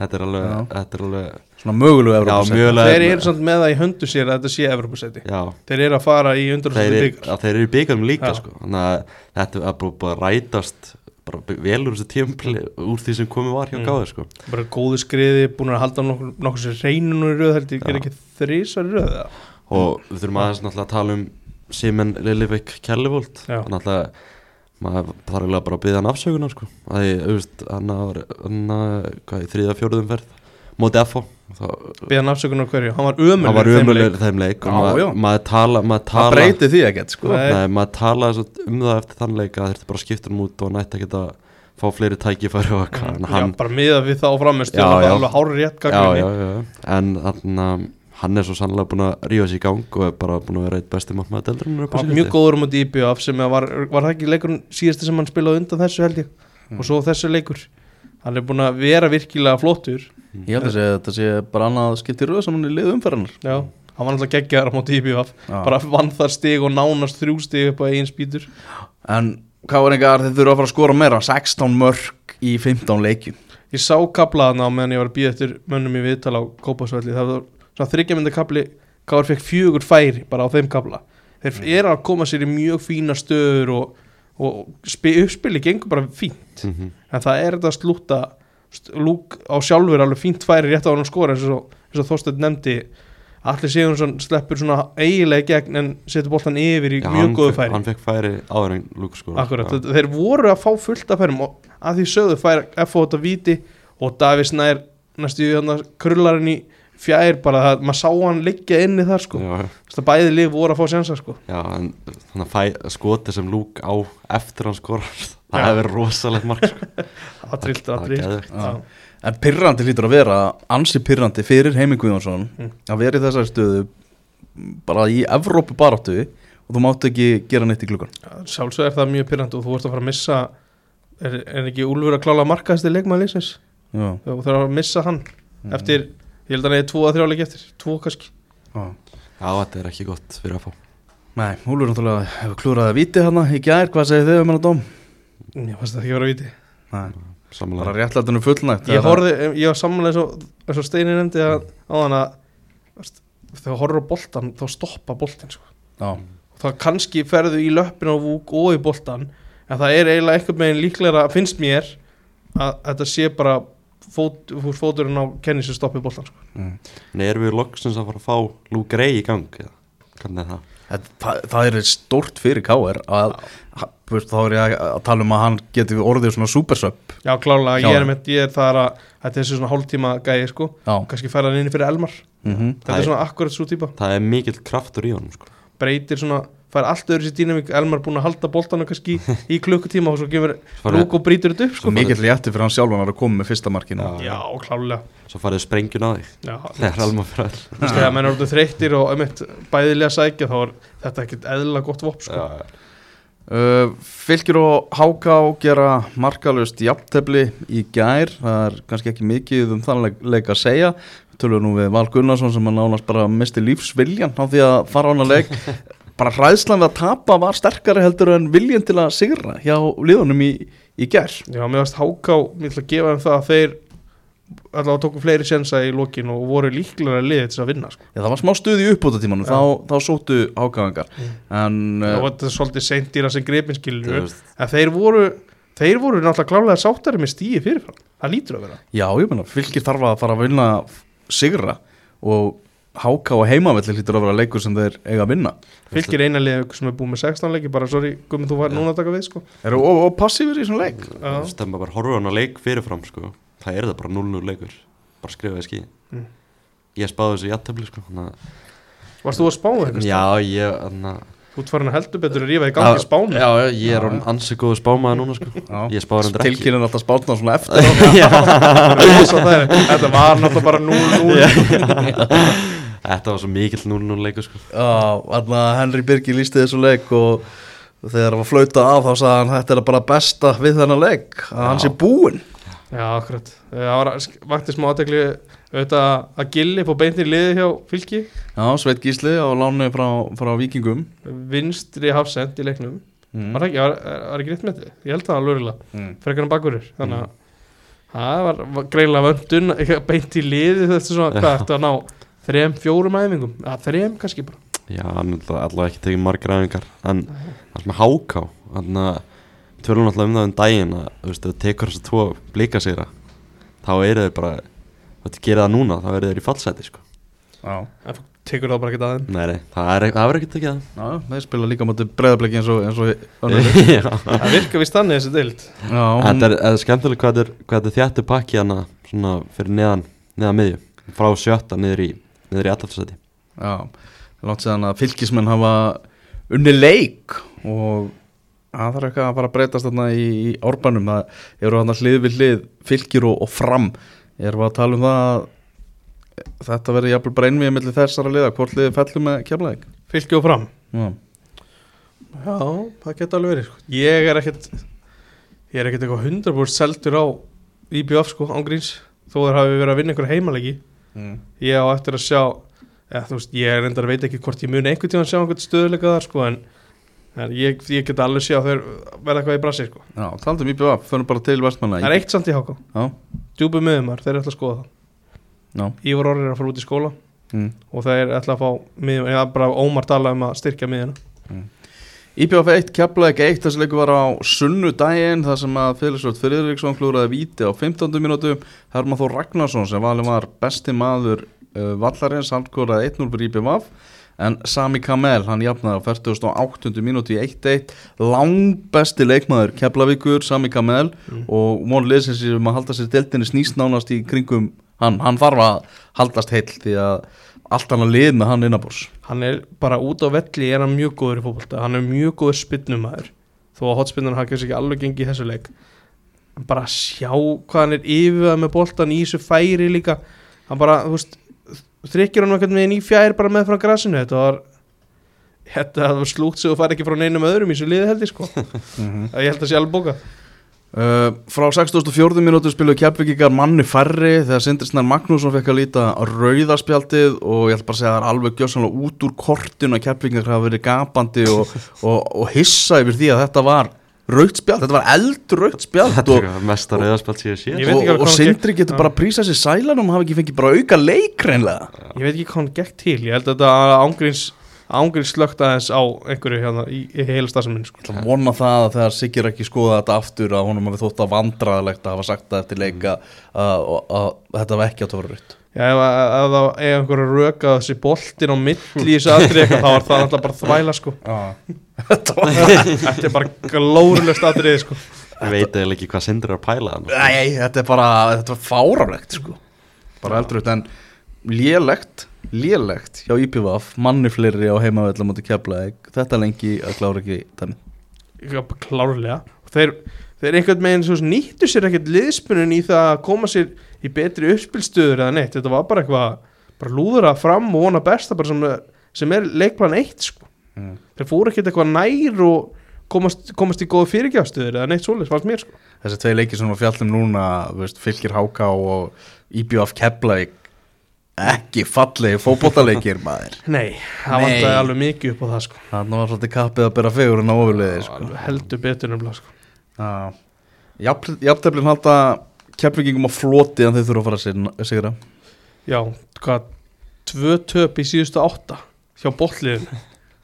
þetta er alveg, þetta er alveg Svona mögulegu mögulega þeir eru samt með það í höndu sér að þetta sé Evropasæti já, þeir eru að fara í er, byggar að þeir eru í byggarum líka sko. þannig að þetta er bara búið að rætast bara vel úr þessu tímpli úr því sem komið var hjá Mm. Káur sko. bara góðu skriði, búin að halda nokkur, nokkur sér reynunum í röð, Já. er ekki þrísar í röð og við þurfum aðeins náttúrulega að tala um Simen Lillivik Kjellivóld Já. náttúrulega maður þarf eiginlega bara að byggja hann afsökunar sko. að því, auðvist, hann var hann, hvað, í þriða fjóruðum ferð móti FO þá- beðan afsökunar hverju, hann var ömulegur hann var í þeim þeim leik og maður, maður tala, maður Það tala breyti því ekkert sko. Nei. Maður svo um það eftir þann leik að þurfti bara að skipta hann út og nætti ekki að fá fleiri tækifæri og eitthvað. En já, hann, bara miða við það á framistu Já, hann var alveg hárið rétt já, gagnrýni. já, já, en hann, er svo sannlega búin að rífa sér í gang og er bara búin að vera eitt besti var síðustu. mjög góður um að IBF sem að var, var það ekki leikurinn síðasti sem hann spilaði undan þessu held ég? Og svo þessu leikur. Hann er búin að vera virkilega flottur. Ég held að segja að þetta sé bara annað skipti röð saman í liðu umferðanar já, hann var náttúrulega geggjaðar á móti IBF Já. bara vann þar stig og nánast þrjú stig upp á eigin spýtur. En K.R. þeir þurfa að fara að skora meira? 16 mörg í 15 leikjum. Ég sá kaplaðana á meðan ég var að býða eftir mönnum í viðtal á Kópasvelli það var svona þryggjamynda kapli Káur fekk fjögur færi bara á þeim kapla þeir eru að koma sér í mjög fína stöður og, og spi, uppspili gengur bara fínt Mhm. en það er þetta að slúta lúk á sjálfur alveg fínt færi rétt á hann skora eins og, og Þorsteinn nefndi Allir Sigurðsson sleppur svona eiginlega í gegn en setur boltan yfir í Já, mjög góðu færi hann fekk færi áður en sko Akkurat, ja. þeir voru að fá fullt af færum og að því sögðu fær F.O. þetta víti og Davís nær næstu hérna, krullarinn í fjær bara það, maður sá hann liggja inni þar sko bæði lið voru að fá sjansa sko já, en þannig að fæ, skoti sem Luke á eftir hann skorar (laughs) það hefur rosalegt mark sko. (laughs) að trillt, Það að var trillt geðveikt. Já. En pyrrandi lítur að vera ansi pyrrandi fyrir Heimi Guðjónsson Mm. að vera í þessari stöðu bara í Evrópu baráttu og þú mátt ekki gera neitt í klukkan sjálfsög er það mjög pyrrandi og þú ert að fara að missa er, er ekki Úlfur að klála markaðasti leikmaði leysins Já, þú þarf að missa hann Mm. eftir, ég held að hann eða tvo að þrjá leiki eftir tvo kannski. Já. já, þetta er ekki gott fyrir að fá Nei, Húlur náttúrulega hefur klúraði að viti hann í gær, hvað segir þið um hann að dóm? ég fannst það ekki vera að viti Nei, bara samanlega réttlættinu fullnægt ég horfði, ég var samanlega eins og, eins og Steini nefndi að á hann að þegar þú horfður á boltan þá stoppa boltin sko. Já, þá kannski ferðu í löppin á vúk og í boltan en það er eiginlega einhvern veginn líklega finnst mér að þetta sé bara fót, fór fóturinn á kenni sem stoppi boltan sko. mm. en erum við loksins að fara að fá Luke Ray í gang er það? það, það, það er stórt fyrir K.R. að, þá er ég að tala um að hann geti orðið svona supersub já klálega, ég er með ég er þar að þetta er svona hálftíma gæi sko. Kannski færa hann inn fyrir Elmar mm þetta Það er er- svona akkurat svo típa það er mikill kraftur í honum sko. breytir svona, fær allt öðru sér dýnamík. Elmar búin að halda boltana kannski í (laughs) klukkutíma og svo gefur lúk og brýtur þetta upp svo sko. mikill létti fyrir hann sjálfan að koma með fyrsta markinu Já. já, klálega svo farið sprengjun á þig. Já, (laughs) þegar Alma fyrir all Þú veist, þegar menn eru orðið þreyttir og einmitt, bæðilega sækja þá er þetta ekkert eðlilega gott vopp sko. Uh, Fylgir og Háká gera markalust jafntefli í gær. Það er kannski ekki mikið um þann leik, leik að segja. Tölum nú við Val Gunnarsson sem að nánast bara misti lífsviljan á því að fara á hana leik (laughs) bara hræðslan við að tapa var sterkari heldur en viljan til að sigra hjá liðunum í, í gær. Já, mér varst háká, mér ætla að gefa þeim það að þeir allavega tóku fleiri sensa í lokin og voru líklega liðið til að vinna sko. Já, það var smá stuð í uppbútatímanum Já. þá, þá sóttu Hákáingar en og uh, þetta er svolítið seint dýra sem grepin skilur Þú veist, en þeir voru þeir voru náttúrulega klálega sáttari með stíi fyrirfram. Það lítur að vera. Já, ég meina, Fylgir þarf að fara að vinna sigra og Háká og heimavelli lítur að vera leikur sem þeir eiga að vinna fylgir eina lið sem er búið með 16 leiki bara sorry, gummið þú var núna að taka við sko. Eru og, og passífur í svona leik Já. stemma bara horfa hann að leik fyrirfram sko. það er það bara 0-0 leikur bara skrifaði skí Mm. ég spáði þessu jættabli sko Varst þú að spána eitthvað? já ég þannig að Þú ert farin að heldur betur að rífa í gangi spána já já, ég er orðinn ansi góðu spámaður núna sko Já. ég spáði hendur ekki Tilkynir alltaf spátna svona eftir. (laughs) Þetta var náttúrulega bara 0-0 (laughs) þetta var svo mikill 0-0 leikur sko. Henry Birgir lísti þessu leik og þegar hann var flauta af þá sagði hann þetta er bara besta við þennan leik að hann Já. sé búinn. Já, akkurat. Það var vakti smá aðtekli auðvitað að Gilli fór beintir liði hjá fylki. Já, Sveit Gísli á láni frá, frá Víkingum. Vinstri hafsend í leiknum. Mm. Var það ekki, var, var ekki rétt með þetta? Ég held það alveg örgulega Mm. frekar en bakurir þannig að það var, var greinlega vöndun (laughs) beint í liði þetta er svona, hvað ertu að ná þrem, fjórum æfingum, að þrem kannski bara. Já hann er alltaf ekki tekið margar æfingar. En það sem er háká þannig að tölum alltaf um það um daginn að þú veist, ef þú tekur þess að tvo blika sigra þá eru þau bara þú gerir það núna, þá eru þau í fallseti sko. Já, en þú tekur það bara ekki aðeins nei, nei, það er það verður ekki tekið já, þeir spila líka mútið breyðabliki eins og, eins og (laughs) það það virkar við stannið þessi deild. Já, hún, Þetta er, er skemmtilega hvað þetta er, hvað þetta er þjættu pakki hana svona fyrir neðan, neðan miðju frá sjötta niður í, niður í allafsæti já, langt séðan að fylgismenn hafa unni leik og það þarf eitthvað að fara að breytast þarna í, í árbanum það eru hann hlið við hlið fylgir og, og fram. Erum við að tala um það að þetta verður jafnvel bara einvið millir þessara liða, hvort liðið fellur með kemlaðik fylki og fram. Já, já, það geta alveg verið sko. ég er ekkert ég er ekkert eitthvað 100% seldur á IBF sko, ángríns þó þeir hafi verið að vinna einhver heimalegi mm. ég á eftir að sjá eða, veist, ég reyndar veit ekki hvort ég muni einhvern tíma að sjá einhvern stöðuleika þar sko, en, en ég, ég get alveg sjá þeir verða eitthvað í brasi sko. Já, taldum IBF, förum bara til vestmanna það er eitt samt í háká, Já, djúbu miðumar þeir ætla að skoða já. Það Ívar Orri er að fara út í skóla mm. og þeir ætla að fá miðum, eða bara Ómar tala um að styrkja miðuna IPF 1, Keflavík 1, þessi leikur var á sunnudaginn þar sem að Félagsvöld Friðriksson klúraði víti á 15. mínútu Herman Þór Ragnarsson sem valið var besti maður uh, vallarins, hann klúraði 1-0 fyrir IPF en Sami Kamel, hann jafnaði á 48. mínútu í 1-1 langbesti leikmaður Keflavíkur, Sami Kamel Mm. og von liðsins um að halda sér deltinni snýst nánast í kringum hann, hann þarf að haldast heill því að allt hann að lið með hann innabors hann er bara út á velli er hann mjög góður í fótbolta. Hann er mjög góður spinnumæður. Þó að hotspinnan hafa kannski ekki alveg gengið í þessu leik. Bara sjá hvað hann er yfirvað með boltan í þessu færi líka. Hann bara, þú veist þrykkir hann eitthvað með einn í fjær bara með frá grasinu. Þetta var þetta var slúgt sem þú fær ekki frá neinum öðrum í þessu liði held ég sko. (laughs) Ég held að sé alveg bókað Uh, frá 64. minútu spiluðu Keflavíkíkar manni færri þegar Sindri Snær Magnússon fekk að líta á rauðaspjaldið og ég ætla bara að segja að það er alveg gjössanlega út úr kortinu að Keflavíkíkar hafa verið gapandi og, (laughs) og, og hissa yfir því að þetta var rauðspjald, þetta var eldur rauðspjald Þetta og, er eitthvað mesta rauðarspjald síðan síðan og, og Sindri getur bara prísað sér sælan og hafa ekki fengið bara auka leik reynlega ég veit ekki hvað hann gekk til ég held að þetta ángríns ángríns slögt aðeins á einhverju hérna í, í heila stafsamenn sko. Ég ætla að vona það að þegar Siggi er ekki skoða þetta aftur að honum hafi þótt að vandraðalegt að hafa sagt það eftir leika að, að, að þetta var ekki að vera raut Já, ef, það er einhverju röka þessi boltin á milli í þessu aðri þá var það alltaf bara þvæla sko. Þetta (laughs) var Þetta er bara glórulegst aðrið sko. Ég veit eða ekki hvað Sindri er að pæla Nei, þetta er bara, þetta var fáránlegt sko. bara eldur en lélegt, lélegt hjá IPVF, manni fleiri á heimavell á móti keflaðeg, þetta lengi að klára ekki þannig klárlega þeir, þeir einhvern veginn svo nýttu sér ekkert liðspunum í það að koma sér í betri uppspilstöður eða neitt þetta var bara eitthvað bara lúðura fram og vona besta sem, sem er leikplan eitt sko. Mm. þeir fóru ekkert eitthvað nær og komast, komast í góða fyrirgjafstöður eða neitt svoleiðis, fannst mér sko. þessi tvei leiki sem við fjallum núna veist, fylgir háká og IPVF keflaðeg ekki fallegi fótbollaleikir (laughs) maður. Nei, það vantaði alveg mikið upp á það sko. þannig var svolítið kappið að bera fegur en ofurliði sko. Alveg heldur betur nefnilega sko. Jafnteflin halda keflingingum á floti en þeir þurfa að fara að sig- sigra. Já, hvað tvö töp í síðustu átta hjá botliðin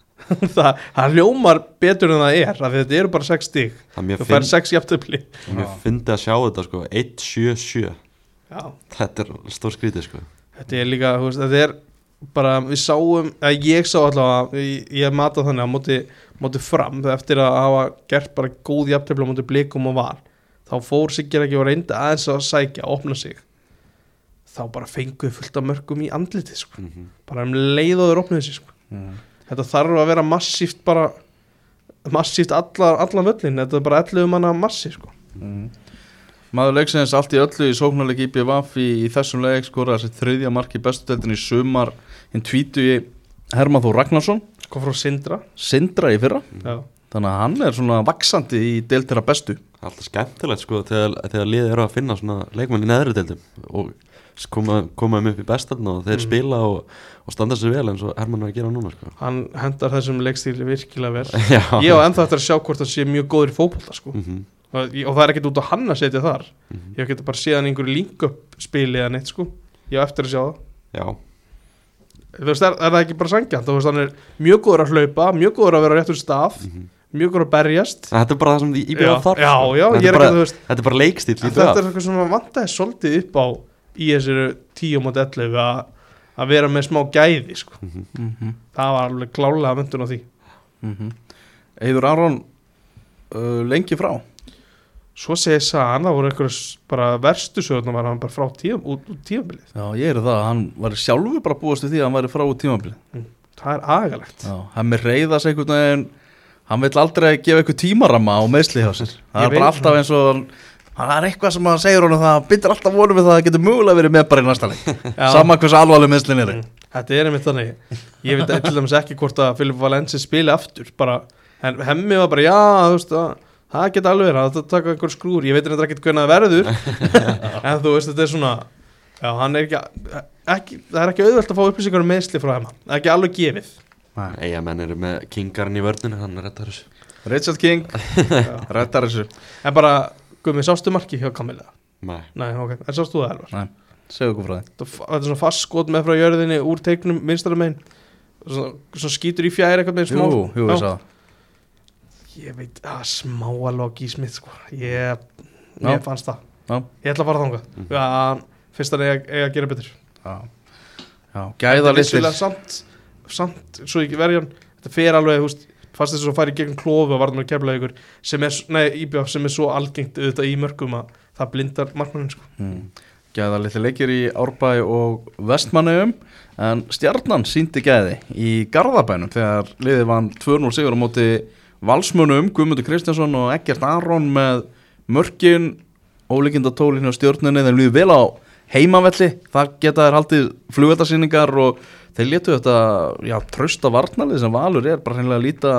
(laughs) það, það ljómar betur en það er af því þetta eru bara sex stig. Það er mjög þú fær finn- sex jafntöfli mjög fyndi að sjá þetta sko. 1-7-7 Já, Þetta er stór skrítið sko þetta er líka, þú veist, þetta er bara, við sáum, að ég sá allavega ég, ég mata þannig að móti, móti fram eftir að hafa gert bara góð jafntöfli á móti blikum og var þá fór Sigur ekki og reyndi aðeins að sækja, opna sig þá bara fenguðu fullt af mörgum í andlitið sko. Mhm. bara um leið og þeir opnuðu sig sko. þetta þarf að vera massíft bara massíft allar, allan völlin þetta er bara 11 manna massi sko. Maður leiksins allt í öllu í sóknarleik IPVF í, í þessum leik skora þessi þriðja mark í bestudeldin í sumar hinn tvítu í Herman Þór Ragnarsson kom frá Sindra Sindra í fyrra já. þannig að hann er svona vaksandi í deildira bestu Alltaf skemmtilegt sko þegar, þegar liðið eru að finna svona leikmann í neðri deildum og koma, koma um upp í bestarn og þeir Mm. spila og, og standa sér vel eins og Hermann er að gera núna sko. hann hendar þessum leikstíli virkilega vel (laughs) Já. ég á ennþá eftir að sjá hvort það sé mjög góður í fótbolta sko. Mhm. og, og það er ekkert út á hann að setja þar Mhm. ég geti bara séð hann í einhverju link-up spili eða neitt sko ég á eftir að sjá það Já, þú veist, er, er það ekki bara sangjant þú veist, hann er mjög góður að hlaupa mjög góður að vera réttur stað Mhm. mjög góður að berjast En þetta er bara það sem já, IBF þarf já, sko. já, þetta, ég er bara, ekki, þú veist þetta er bara leikstíl en þetta er eitthvað sem maður vantaði svolítið upp á í þessari 10 mot 11 að, að vera með smá gæði sko. Mhm. mm -hmm. það var alveg klálega myndun á því Eður Aron uh, lengi frá svo segir Sagan, það voru einhverjum verstu sögurnar var hann bara frá tíum, út, út tíumbilið Já, ég er það, hann var sjálfur bara búast við því að hann væri frá út tímabili það er agalegt. Já, hann með reyðas einhvern veginn hann vil aldrei gefa eitthvað tímaramma á meðsli hjá sér. Það Ég er bara alltaf eins og það er eitthvað sem hann segir honum það byndir alltaf vonum við það að það getur mögulega verið með bara í næsta leik. (laughs) Já. sama hversu alvarleg meðslin er. Mm. Þetta er einmitt þannig. Ég veit til dæmis ekki hvort að Filip Valensi spili aftur bara, en hemmi var bara já, þú veist að það geta alveg verið, það taka einhver skrúr ég veit þetta ekki hvernig það verður. (laughs) En þú veist þetta er svona já, hann er ekki, ekki það er ekki auðvelt að fá upplýsingar um meðsli frá hemma ekki alveg gefið. Eiga menn eru með kingarinn í vörninu Hann rettar þessu. Richard King, (laughs) rettar þessu. En bara, gummi, sástu marki hjá Kamila Nei, nei, ok, en sástu það Elvar? Segðu okkur frá því. Þetta þetta er svona fast skot með frá jörðinni úr teiknum vinstara megin. Svona, svona skýtur í fjær eitthvað með smá Jú, jú. Ég veit, að smá alveg á gísmið sko. Ég, ég fannst það Já. Ég ætla að fara þangað Mhm. Já, Fyrst að ég, að gera betur Já, já gæða Vissulega samt, samt, svo ekki verjan Þetta fer alveg, veist Fast þess að fara í gegn klofu og varðum að kemla ykkur sem er, nei, IBF sem er svo algengt auðvitað í mörgum að það blindar markmannin sko. mm. Gæða litir leikir í Árbæ og Vestmannaugum en stjarnan síndi gæði í Garðabænum þegar liðið vann 2-0 sigur á móti Valsmönum, Guðmundur Kristjánsson og Eggert Aron með mörkin ólíkinda tólinu á stjórnunni þeir líður vel á heimavelli. Þar geta þær haldið flugveldarsýningar og þeir letu þetta já, trösta varnalið sem Valur er bara hreinlega að líta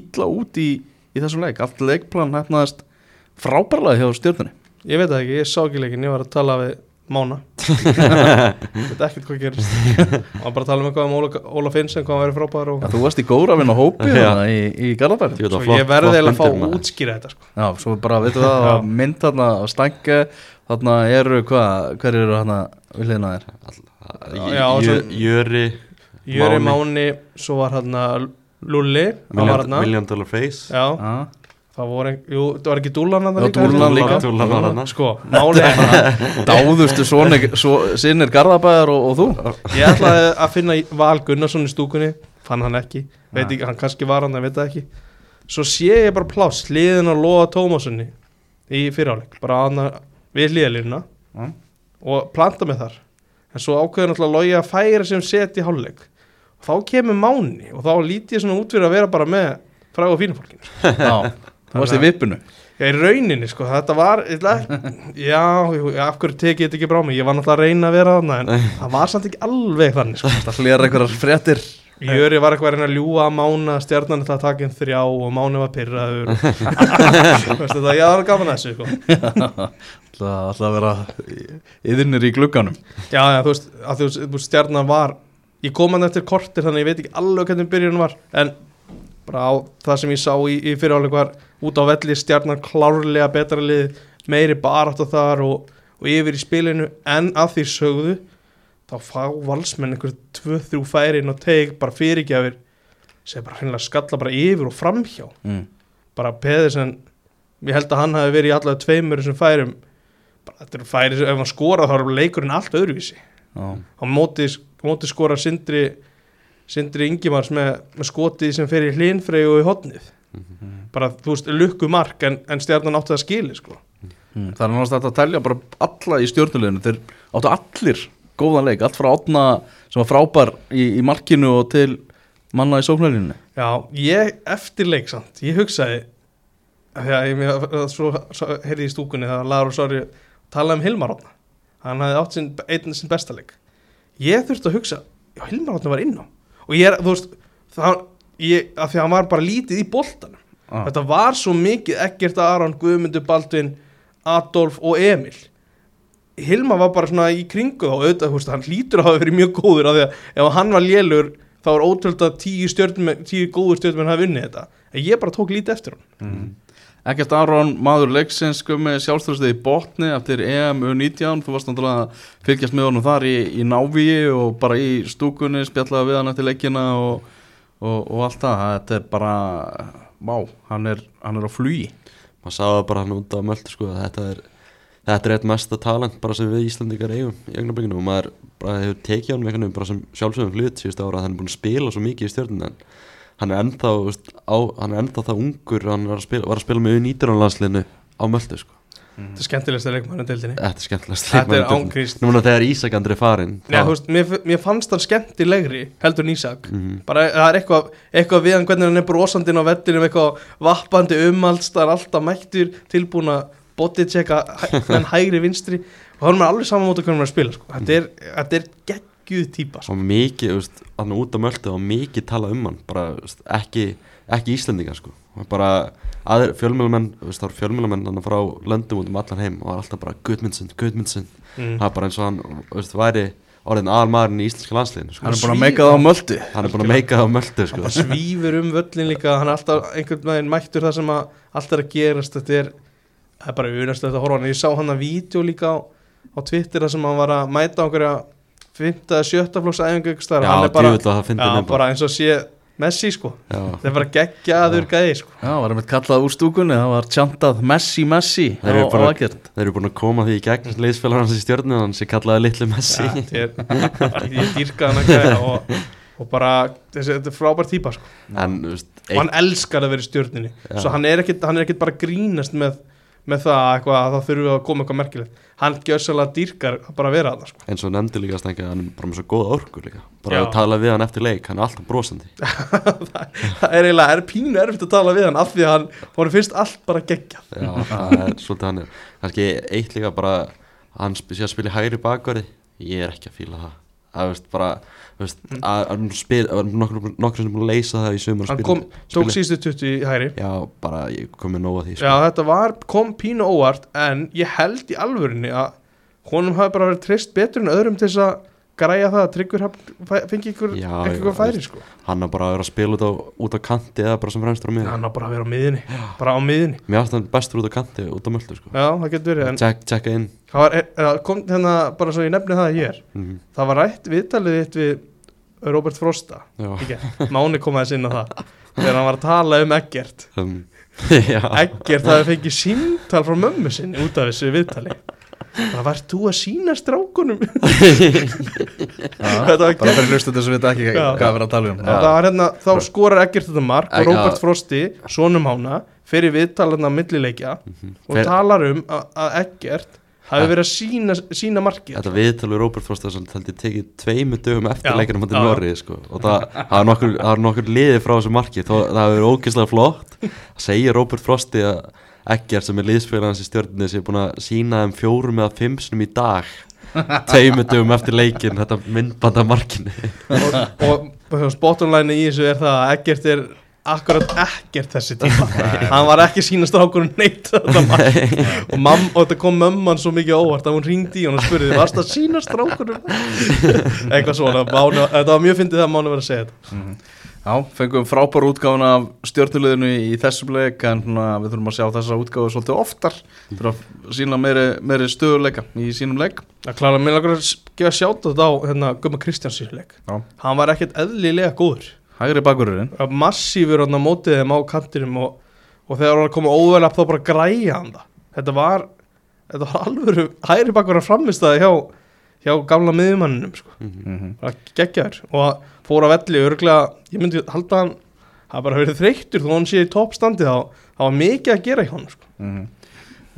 illa út í, í þessum leik, allt leikplan hefnaðist frábærlega hjá stjórnunni Ég veit ekki, ég sá ekki leikin Ég var að tala við Mána (laughs) Ég veit ekkert hvað gerist. (laughs) Og bara að tala um eitthvað um Óla, Óla Finnsen hvað hann væri frábæður og þú varst í góra vinn á hópi í, í þetta flott- ég verði eiginlega að fá útskýra þetta sko. Já, svo bara, veitum það, að mynd þarna á stænge þarna eru, hvað, hver eru þarna við hliðina þér? Jöri Jöri Máni. Svo var hann Lulli Million, þarna. million Dollar Face. Já, Já, það voru, jú, það var ekki Dúlan hann Já, Dúllan líka. Dúllan var þarna. Sko, (laughs) máli er það dáðustu sonir, svo, sinnir Garðabæðar og, og þú? Ég ætlaði að finna Val Gunnarsson í stúkunni Fann hann ekki, veit ekki, hann kannski var hann, ég veit það ekki Svo sé ég bara pláss Liðin að loða Tómasunni Í fyriráleik, bara hann við hliðalínuna Já. Og planta mig þar En svo ákveður náttúrulega logi að færa sem set í hálfleik Og þá kemur Máni Og þá líti ég svona út fyrir að vera bara með Fræg og fínu fólkinu (laughs) Já, þú varst í vippinu Já, í rauninni, sko, þetta var ekki- Já, af hverju tekið þetta ekki brá mig Ég var náttúrulega að reyna að vera þarna En (laughs) það var samt ekki alveg þannig, sko. Það hlýjar einhverjar fréttir. Jöri var eitthvað að reyna að ljúga að Mána Stjarnan þetta að taka inn þrjá Og Máni var pyrraður (laughs) það, ég var gaman að þessu, sko. Það ætla að vera yðurnir í glugganum. Já, já, þú veist, að þú veist, Stjarnan var Ég kom hann eftir kortir, þannig ég veit ekki alveg hvernig byrjun var En bara á það sem ég sá í, í fyriráleik var Út á velli Stjarnan klárlega betra lið Meiri barátt á þar og, og yfir í spilinu. En að því sögðu Þá fá valsmenn einhver 2-3 færi inn og teig bara fyrirgjafir sem bara hreinlega skalla bara yfir og framhjá. Mm. bara Pedersen ég held að hann hafi verið í allavega tveimur sem færum. Bara þetta eru færi sem ef hann skorað þá er leikurinn allt öðruvísi. Já, á móti, móti skora Sindri Sindri Ingimars með, með skotið sem fer í hlinfrey og í hotnið bara þú veist lukku mark en, en stjarnan átti það skili sko. Mm, það er náttúrulega að telja bara alla í stjórnuleginu þeir áttu allir góðan leik allt frá átna sem var frábær í, í markinu og til manna í sóknarlinni Já, ég eftir leik samt, ég hugsaði að ég svo, svo heyrði í stúkunni þegar Lara og Sori talaði um Hilmar Átna hann hafði átt sinn, einn sinn besta leik. Ég þurfti að hugsa, já Hilmar Átna var inn á. Og ég er, þú veist það, ég, af því að hann var bara lítið í boltanum ah. þetta var svo mikið Eggert Aron, Guðmundur Baldvin Adolf og Emil. Hilmar var bara svona í kringu þá auðvitað, veist, hann hlýtur að hafa verið mjög góður af því að ef hann var lélur þá er ótrúld að tíu, tíu góður stjórnum hafa unnið þetta. En ég bara tók lítið eftir hann mm. Ekkert Aron, maður leiksins með sjálfstörstuði í botni eftir EM U19, þú varst náttúrulega að fylgjast með honum þar í, í návíi og bara í stúkunni, spjallaði við hann eftir leikina og, og, og allt það. Þetta er bara, vá hann er, hann er á flugi. Maður sáða bara hann út á möldu sko þetta er þetta er eitt mesta talent bara sem við Íslandingar eigum í augnablikinu og maður bara hefur tekið hann með bara sem sjálfsögum hlut síðust ára hann er búin að spila svo mikið í stjórnum hann er ennþá veist, á, hann er ennþá það ungur hann var að spila, var að spila með U19-landsliðinu á möldu sko. Þetta er skemmtilegsta leikmann í deildinni. Þetta er skemmtilegast Þetta er ángrist Núna þegar Ísak Andri er farinn Já, þú veist, mér, mér fannst hann skemmtilegri heldur en Ísak. Mhm. bara það er eitthvað, eitthvað við hann hvernig hann er brosandinn á vettinum eitthvað vappandi umhaldstar alltaf mættur tilbúin að botið tjekka en hægri vinstri. Og þá er maður alveg saman móta hvernig maður er að spila sko. þetta, er, þetta er geggjuð típa sko. og mikið, þú veist, hann út á möldu og mikið tala um hann, bara veist, ekki, ekki Íslendingar sko bara það eru fjölmjölamenn hann frá löndum út um allan heim og það er alltaf bara Guðmundsson, Guðmundsson mm. það er bara eins og hann, þú veist, væri orðin aðalmaðurinn í íslenska landsliðinu sko. hann er búin að meika það á möldu hann er búin að meika það á möldu hann sko bara svífur um völlin líka hann er alltaf einhvern veginn mættur það sem að allt er að gerast þetta er, það er bara unast að horfa á hann ég sá hann að vídeo líka á, á Twitter þar sem hann var að mæta okkur að 5. eða 7. flokks æfingu ykkur staðar. Já, hann er bara, að það já, bara eins og sé Messi sko. Já, það er bara geggjaður gæði sko. Já, var einmitt kallað úr stúkunni, það var tjantað Messi, Messi. Þeir eru bara- þeir eru búin að koma því í gegn liðsfélagar hans í stjórnum hann sem kallaði litlu Messi. Ja, ég, ég dýrka hann að gæða og, og bara þessi, þetta er frábær típa sko. En, þú veist, og hann elskar að vera í stjórninni. Já. svo hann er ekkit, hann er ekkit bara grínast með, með það að, eitthvað, að það þurfi að koma eitthvað merkilegt. Hann gjössalega dýrkar að bara vera að það sko. eins og nefndi líka stengið hann er bara með svo góða orku líka. Bara Já. að tala við hann eftir leik, hann er alltaf brosandi. (laughs) Það er eiginlega, er pínu erfitt að tala við hann af því að hann, hann finnst allt bara geggjað. Já, það er (laughs) svolítið hann er kannski eitt líka bara hann sé að spila í hægri bakverði. Ég er ekki að fíla það. Að veist bara veist, að, að spil, að nokkur, nokkur sem er búin að leysa það í sumar hann kom, tók síðustu 20 í hæri já, bara ég kom með nóga því Já, þetta var, kom pínu óvart en ég held í alvörinni að honum hafi bara verið treyst betur en öðrum til þess að græja það að tryggur fengi ykkur, Já, ykkur færi sko. hann er bara vera að spila út á, út á kanti eða bara sem fremstur á miður hann á bara vera á miðinni bara á miðinni, mér finnst hann bestur út á kanti út á möldu sko. já það getur verið en Check, checka inn. Það var, er, kom hérna bara svo ég nefni það hér. Mm það var rætt viðtalið þitt við Robert Frosta. Máni kom aðeins inn á það þegar hann var að tala um Eggert. Um. (laughs) Eggert hafi fengið símtal frá mömmu sinni út af þessu viðtali. Það var þú að sína strákunum? (laughs) Þetta var Bara fyrir hlustu þess að við ekki Já. hvað við erum að tala um. Það var hérna, þá skorar Eggert þetta mark og Já. Robert Frosti, sonum hána fyrir viðtalarna millileikja og Fer- talar um að, að Eggert hafi Ja. verið að sína, markið Þetta viðtal við Róbert held ég tekið tveimu dögum eftir Já, leikinu motið já. Norri sko. og það það var nokkur, það nokkur liði frá þessu marki þó, það hefur verið ógeðslega flott að segja Róbert Frosti að Egger sem er liðsfélagans í stjórninu sem er búin að sína þeim fjórum eða fimmsnum í dag tveimu dögum eftir leikin þetta myndbanda markinu og, og spottonlæni í þessu er það að Eggert er akkurat ekkert þessi tíma. (laughs) Hann var ekki að sína strákunum neitt (laughs) og, mam, og þetta kom mömman svo mikið á óvart að hún ringdi í hann og spurði varst að sína strákunum (laughs) eitthvað svona mánu, þetta var mjög fyndið það að mánu verið að segja þetta. Já, fengum frábár útgáfun af stjórnuleginu í þessum leik en svona, við þurfum að sjá þessa útgáfu svolítið oftar þurfum að sína meiri, meiri stöðuleika í sínum leik. Að klára mig langar að gefa sjátt þetta á hérna, Gumma Kristjánsísleik Já. hann var ekkert eðlilega góður Hægri bakverðurinn Það var massífur á mótið þeim á kantinum og, og þegar hann að koma óvel þá bara græja hann það þetta var, þetta var alvöru hægri bakverðar framistæði hjá, hjá gamla miðjumanninum sko. mm bara geggjaður og fór að velli örglega, ég myndi halda að hann hafa bara verið þreyttur þó hann sé í toppstandi þá það var mikið að gera hjá hann sko. -hmm.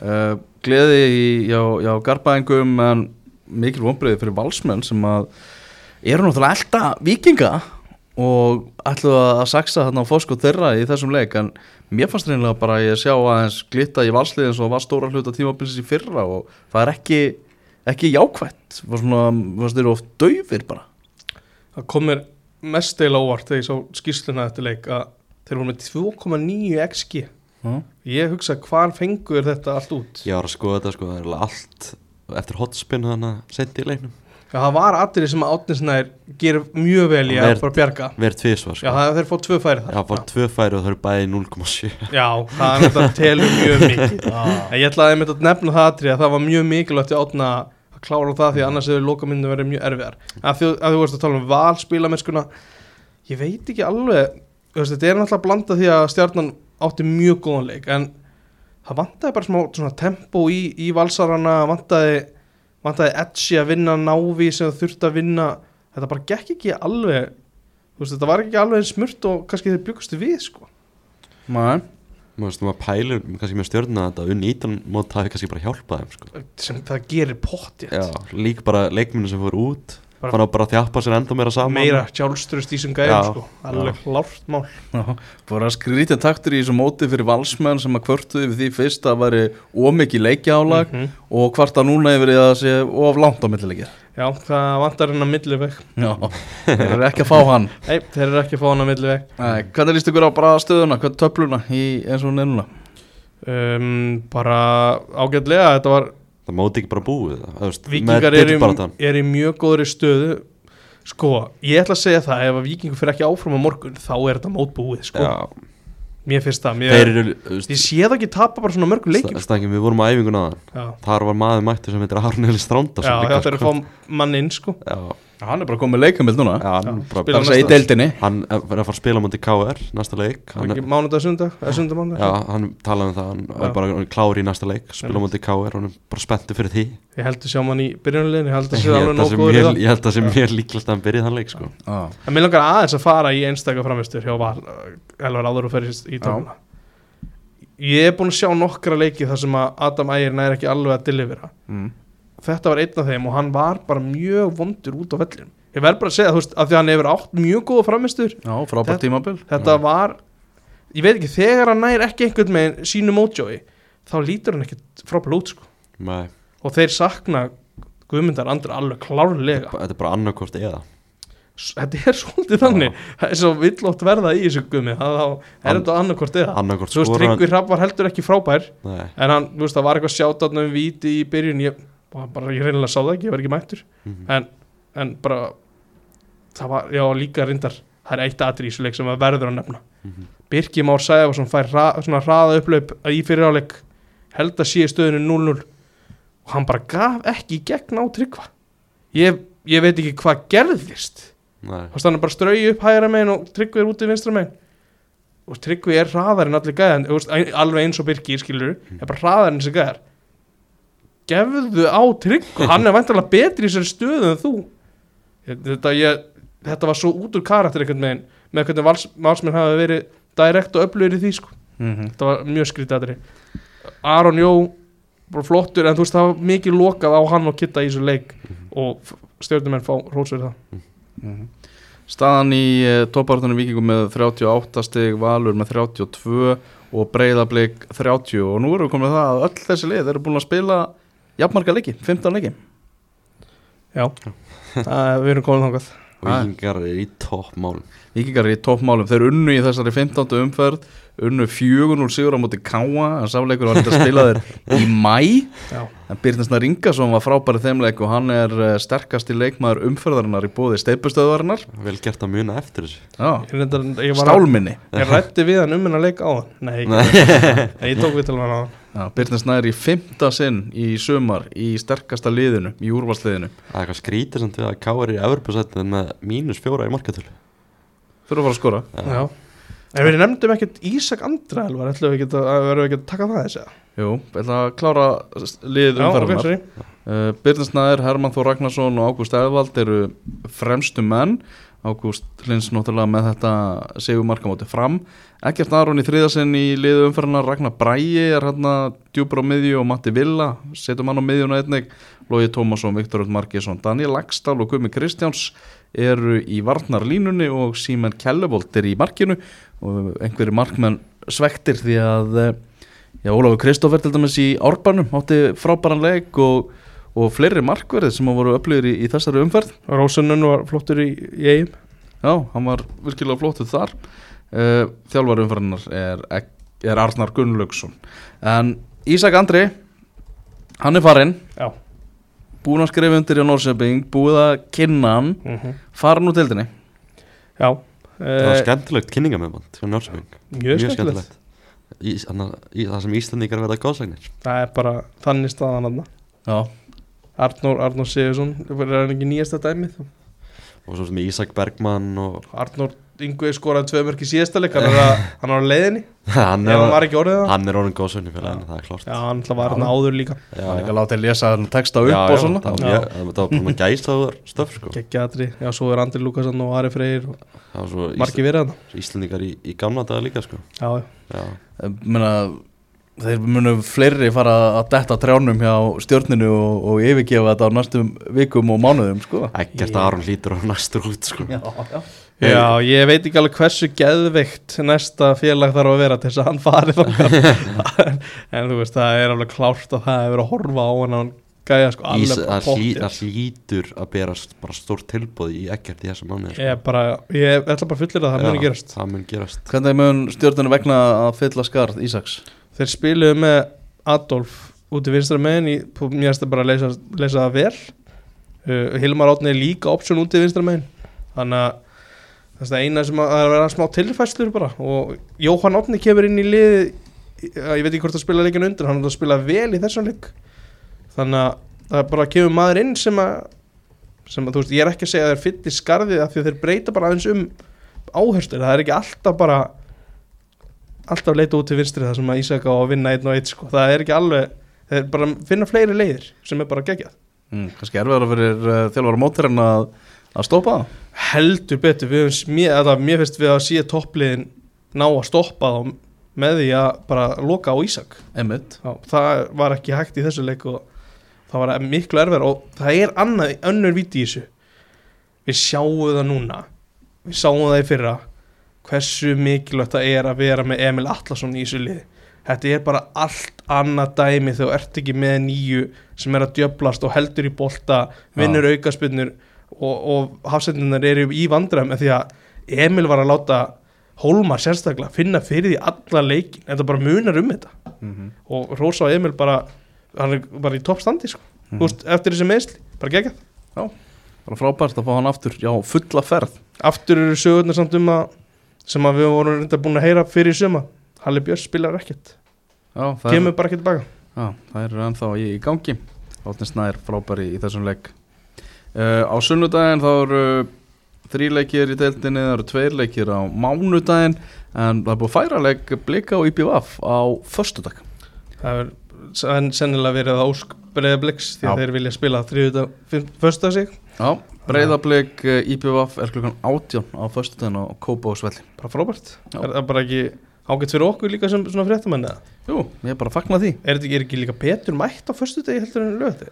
uh, Gleði í, já, já garbaðingum en mikil vonbreiði fyrir valsmenn sem að eru náttúrulega elda vikinga og ætlu að saksa þarna á fóskot þeirra í þessum leik en mér fannst reynilega bara að ég sjá aðeins glitta í valsliðin svo var stóra hluta tímabilsins í fyrra og það er ekki, ekki jákvætt. Var svona, fannst þeir eru oft daufir bara? Það kom mér mest eila óvart þegar ég sá skýrsluna eftir leik að þeir voru með 2,9 xg uh. ég hugsa hvar fengur þetta allt út? Ég var að skoða þetta sko, það er allt eftir hotspin þannig að setja í leiknum Já, það var aðrið sem átninsnær gerir mjög vel í að bara bjarga. Verð tvisvar Já, sko það þeir fóð tvö færi þar. Já, bara tvö færi og það eru bæði 0,7 Já, það er þetta telur mjög (laughs) mikið. En ég ætlaði einmitt að nefna það aðrið að það var mjög mikilvægt í átna að klára það því að annars hefur lokamyndu verið mjög erfiðar. Að þú, að þú veist að tala um val spílamennskuna ég veit ekki alveg þú veist, þetta er náttúrulega blanda því að stjarnan átti mjög góðan leik en það vantaði bara smá svona tempo í, í valsarana vantaði, vantaði edgi að vinna návi sem það þurfti að vinna. Þetta bara gekk ekki alveg þú veist, þetta var ekki alveg eins smurt og kannski þeir byggustu við sko. Veist, maður pælir kannski með stjórnuna að þetta. Unni ítan mót hafi kannski bara hjálpað þeim sko. Sem það gerir pottjætt Já, líka bara leikminu sem fór út Bara- fann að bara þjappa sér enda meira saman. meira sjálfströst í sem gæðum sko. alveg lárt mál. Bara skrítið taktur í þessu móti fyrir valsmenn sem að kvörtuði við því fyrst að væri ómikið leikjálag Mhm. og hvarta núna yfir í að það sé of langt á millilegir já, það vantar hennar milliveg. Já, þeir eru ekki að fá hann. (laughs) Nei, þeir eru ekki að fá hennar milliveg. Nei, Hvernig líst ykkur á bara stöðuna, hvernig töfluna í eins og nefnuna? um, bara ágætlega þetta var, Það móti ekki bara búið það, vikingar tillbaráttan. er í mjög góðri stöðu. Sko, ég ætla að segja það ef að vikingur fyrir ekki áfram á morgun þá er þetta mótbúið, sko, Já, mér finnst það mér, eru ég sé það ekki tapa bara svona mörgum leikjum. Sko. Við vorum á æfingun aðan Þar var maður mættur sem heitir Arneli Stránda já þetta er að fá mann inn, sko. Já, Hann er bara komið leikamild núna. Já, hann, bara, er að segja í deildinni. Hann er að fara að spila mútið KR næsta leik. Hann, mánudag, sundag, eða sundag mánudag Já, hann talaði um það, hann Já. er bara klári í næsta leik spila mútið KR, hann er bara spenntu fyrir því. Ég held að sjá mann í byrjunlegin ég held að það ég held að sé mér líklegt að hann byrja þann leik sko. En mér langar aðeins að fara í einstakka framistur hjá Val Elvar áður og fer í, tókuna Ég er búinn að sjá nokkra leiki þar sem að Adam Ægir næri ekki alveg að delivera. Mm. Þetta var einn af þeim og hann var bara mjög vondur út á vellinum. Ég verð bara að segja þú veist að því að hann hefur átt mjög góða framistur Já, frábært Þetta- tímabil. Þetta var, ég veit ekki, þegar hann næri ekki einhvern með sínu mótjói þá lítur hann ekkert frábært út sko. Nei, og þeir sakna Guðmundar andra alveg klárlega. Þetta er bara annarkort eða. Þetta er (laughs) svolítið þannig. Það er svo villótt verða í þessu gummi Það þá er þetta annarkort eða. annarkort Svo veist, Tryggvi Hrapp var heldur ekki frábær Nei, En hann, þú veist, það var eitthvað sjátatna um víti í byrjun. Ég, var bara, ég reynilega sá það ekki, ég var ekki mættur. Mhm. en, en bara Það var, já, líka reyndar Það er eitt atrið í þessu leik sem að verður að nefna. Mhm. Birki Már Sæfarsson fær hra, svona hraða upplaup í fyriráleik held að sé í stöðinu 0-0 og hann bara gaf ekki í gegn á Tryggva. Ég, ég veit ekki hvað gerðist. Að hann bara strauði upp hægra megin og Tryggvi er úti vinstra megin. Og Tryggvi er hraðar en allir gæðan alveg eins og Birkir skilur er bara hraðar en þessi gæðar gefðu á Tryggvi hann er vantarlega betri í þessari stöðu en þú. Þetta, ég, þetta var svo út úr karakter einhvern megin með hvernig vals, valsmenn hafi verið direkt og öflugir í því sko. mm þetta var mjög skrítið aðri Aron Jó bara flottur en þú veist það var mikið lokað á hann og kitta í þessu leik og stjórnumenn fá rósverð það. Mhm. Staðan í uh, toppartunum vikingum með 38 stig, Valur með 32 og Breiðablik 30 og nú erum við komið að það að öll þessi lið eru búin að spila jafnmarga leiki, 15 leiki. Já, það, við erum komin þangað. Og vikingar er í toppmálum Vikingar í toppmálum, þeir unnu í þessari 15. umferð unnu 4-0 sigur á móti Káa en sáleikur var þetta að spila þeir í mæ Já, en Byrninsna Ringason var frábæri þeimleik og hann er eh, sterkasti leikmaður umferðarinnar í bóði steipustöðvarinnar vel gert að muna eftir þessu. Stálminni. Ég rætti við hann um hennar leik á hann Nei, ég tók við til hann á hann Já, Byrninsna er í fymta sinn í sumar í sterkasta liðinu, í úrvalsliðinu. Það er eitthvað skrítið samt við að K er í Fyrir að fara að skora. Já. En við nefndum ekkert Ísak Andra Elvar, ætlum við ekki að verðum við ekki að taka það þessi Jú, ég ætla að klára s- lið Já, ok, umferðarnar sorry. Uh, Byrninsnaður, Hermann Þór Ragnarsson og Ágúst Eðvald eru fremstu menn Ágúst Lins náttúrulega með þetta segur markamóti fram. Ekkert Aron í þriðasinn í liðu umferðina Ragnar Bræi er hérna djúpur á miðju og Matti Villa setum hann á miðjuna einnig. Lógi Tómasson, Viktor Öll Margesson, Daniel Lagstall og Gumi Kristjáns eru í varnarlínunni og Símen Kellevold er í markinu. Og einhverju markmenn svektir því að eh, já, Ólafur Kristófer til dæmis í Árbanum átti frábæran leik og, og fleiri markverðið sem voru upplýður í, í þessari umferð. Rósunnun var flottur í, í eigum Já, hann var virkilega flottuð þar. Uh, Þjálfari umfærinar er, er Arnar Gunnlaugsson. En Ísak Andri Hann er farinn. Já. Búinn að skrifa undir í Norrköping Búið að kynna hann. Mm Farin úr deildinni. Já. Það var eh, skemmtilegt kynningamöfand hjá Norrköping Mjög skemmtilegt. í, í, Það sem Íslandíkar verða góðsagnir Það er bara þannig staðan hann Já, Arnór, Arnór Sigursson er hann ekki nýjasta dæmið? Og svo sem Ísak Bergmann og Arnór Yngvi skoraði tvö mörg í síðasta leik hann er að- (laughs) hann er á leiðinni. Hann er, var ekki orðið það. hann er orðin hann, það er klart Já, hann var hann áður líka. Já, hann er ekki að láta að lesa texta upp Já, og já, svona. það var það var bara gæsaður stöf sko. Gekkjadri, já, svo er Andri Lukasson og Ari Freyr og það var svo margi verið hann Ísl, Íslandíkar í, í gamla daga líka sko. Já, já. Já, Ég Meina, þeir munu fleiri fara að detta trjánum hjá stjórninu og, og yfirgefa þetta á næstum vikum og mánuðum sko. ekkert Ég- Aron lítur á næstur út sko. Já, já Já, ég veit ekki alveg hversu geðveikt næsta félag þarf að vera til þess að hann fari þangað (laughs) en þú veist, það er alveg klárt að það hefur að horfa á hann hann gæja sko Ís, það, hlý, það hlýtur að berast bara stórt tilbúð í ekkert í þessu mánu Ég er bara, ég ætla bara að það muni gerast það mun gerast Hvernig mun stjórninu vegna að fylla skarð Ísaks? Þeir spiluðu með Adolf út í vinstra megin í, mér finnst það bara að leysa, leysa það vel. Uh, Hilmar Átni er líka option út í vinstra megin. Þannig að það er eina sem að, það er að vera smá tilfæslur bara. Og Jóhann Átni kemur inn í lið ég veit ekki hvort að spila leikinu undir hann er að spila vel í þessum leik. Þannig að það bara kemur maður inn sem að sem að þú veist, ég er ekki að segja að þeir fytti skarðið af því að þeir breyta bara aðeins um áherslu, það er ekki alltaf bara alltaf leita út til vinstri það sem að Ísak á að vinna einn og einn sko. það er ekki alveg, þeir bara finna fleiri leiðir sem er bara geggjað. Mm, kannski erfiðara fyrir uh, þjálfara mótir en að, að stoppa það? heldur betur, við mér, eða, mér finnst við að síða toppliðin ná að stoppa þá með því að bara loka á Ísak. Já, það var ekki hægt í þessu leik og það var miklu erfið og það er annað, önnur viti í þessu. Við sjáum það núna. Við sáum það í fyrra hversu mikilvægt það er að vera með Emil Atlasson í þessu liði. Þetta er bara allt annað dæmi þegar þú ert ekki með nýju sem er að djöblast og heldur í bolta vinnur aukaspinnur og, og hafsendinnar eru í vandræðum en því að Emil var að láta Hólmar sérstaklega finna fyrir því alla leikin en það bara munar um þetta. Mm -hmm. og Rósa og Emil bara hann er bara í toppstandi sko. mm veist, eftir þessi meðsli, bara geggjað. Bara frábært að fá hann aftur, já, fulla ferð. Aftur eru sögurnar samt um að sem að við vorum reynda búin að heyra fyrir í suma Halli Björns spilar ekkert. Já, kemur er, bara ekki tilbaka já, það er ennþá í, í gangi. Átni Snær frábæri í þessum leik. Uh, Á sunnudaginn þá eru þrý leikir í deildinni, það eru tveir leikir á mánudaginn en það er búið að færa leik blika og IPVF á föstudag. Það er sen, sennilega verið að ósk breyðabliks því að Já. þeir vilja spila þriðudag, fyrsta sig Já, breyðablik IPVF er klukkan átján á föstudaginn á Kópavósvelli bara frábært, Já. er það bara ekki ágætt fyrir okkur líka sem svona fréttamenn eða? Jú, ég er bara að fagna því. Er þetta ekki, líka betur mætt á fyrstu degi heldur en lögði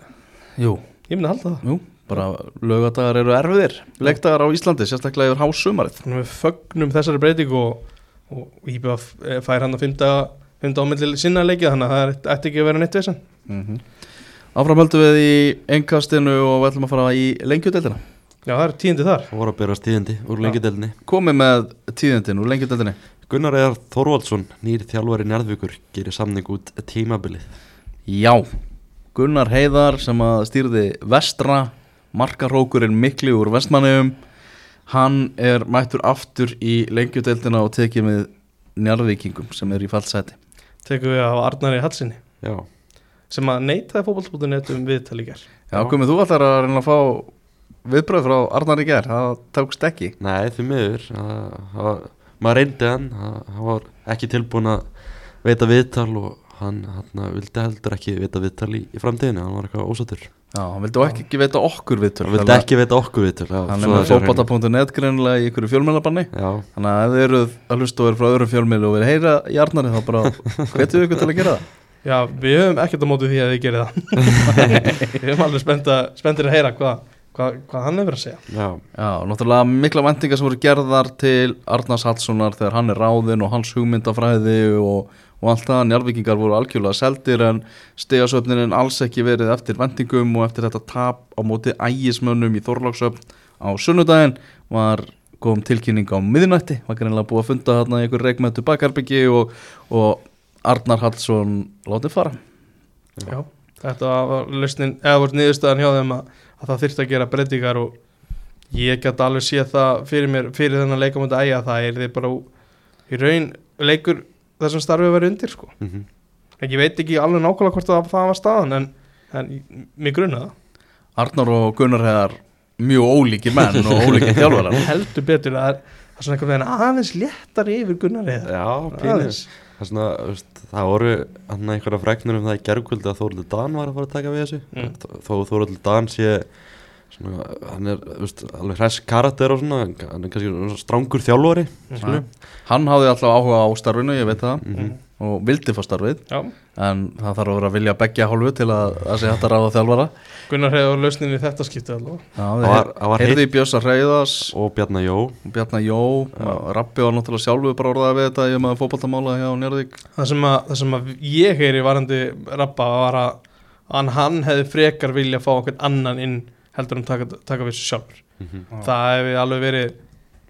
Jú, ég myndi að halda það. Jú, bara lögadagar eru erfiðir. Leikdagar á Íslandi, sérstaklega yfir hásumarið að við fögnum þessari breytingu og, og IBF fær hann að fymta, ámyndli sinna leikið þannig að það ætti ekki að vera neitt vissan mm Áfram höldum við í engkastinu og við ætlum að fara í lengjudeldina Já, það er tíðindi þar. Og voru að berast tíðindi úr lengjudeldinni Komið með tíðindin úr lengjudeldinni Gunnar Eðar Þorvaldsson, nýr þjálfari Njarðvíkur, gerir samning út tímabilið. Já, Gunnar Heiðar sem að stýrði vestra markarókurinn mikli úr vestmanniðum hann er mættur aftur í lengjudeldina og tekið með njarðvíkingum sem er í fallseti Tekum við á Arnari Hallsinni Já, sem að neitaði fótbollsbútið um viðtal í ger Já, komið þú allar að reyna að fá viðbröð frá Arnar í ger, það tókst ekki. Nei því miður. Maður reyndi hann. Hann var ekki tilbúin að veita viðtal og hann, hann vildi heldur ekki veita viðtal í, í framtíðinu, hann var eitthvað ósattur Já, hann vildi ekki, ekki veita okkur viðtöl hann vildi ekki veita okkur við til Hann er með fótbata.net greinlega í ykkur fjölmjölabanni Já, Þannig að ef þið eruð að hlusta og eru frá öðrum fjölmjölu og verið heyra jarnari þá bara hvetið ykkur til að gera það Já, við höfum ekkert á móti því að þið gerir það. (laughs) Við höfum alveg spennta, spenntir að heyra hvað, hvað, hvað hann hefur að segja. Já, Já, náttúrulega mikla vendingar sem voru gerðar til Arnars Hallssonar þegar hann er ráðinn og hans hugmyndafræði og, og allt það, njárvikingar voru algjörlega seldir en stegasöfnin alls ekki verið eftir vendingum og eftir þetta tap á móti ægismönnum í Þorláksöfn á sunnudaginn var kom tilkynning á miðnætti, var greinlega búið að funda þarna í einhver reikmættu bakarbyggi og, og Arnar Hallsson látið fara. Já, þetta var lausnin, eða voru niðurstaðan hjá þeim að, að það þyrfti að gera breytingar og ég gæti alveg séð það fyrir mér, fyrir þennan leikamöndu ægja það er þið bara í raun leikur þessum starfið verið undir sko. mhm. En ég veit ekki alveg nákvæmlega hvort það, það var staðan en, en mér grunna það. Arnar og Gunnar hefðar mjög ólíkir menn og ólíkir þjálfarar. (laughs) Heldur betur að það er, það svona veginn aðeins léttar yfir Gunnar eða Já, er svona, veist, það voru hann einhverja fregnur um það í gerðkvöldi að Þóruldur Dan var að fara að taka við þessu Mm. Þó- þó Þóruldur Dan sé svona, hann er þú veist, alveg hress karakter og svona hann er kannski svona strangur þjálfari Nei. Hann hafði alltaf áhuga á starfinu, ég veit það Mhm. og vildi fá starfið Já, en það þarf að vera að vilja begja hálfu til að það sé hægt að ráða þjálfara. Gunnar hefur lausnin í þetta skiptið alveg Já, Það var- það var heyrði í Bjössa Reyðas og Bjarnar Jó. Bjarnar Jó, Rappi var náttúrulega sjálfu bara orðaði við þetta ég maður fótballtamála hjá Njörðvík það sem, að, það sem að ég heyri varandi Rappa var að hann, hann hefði frekar vilja fá okkur annan inn heldur um taka, taka við þessu sjálfur. Mhm. það hefði alveg verið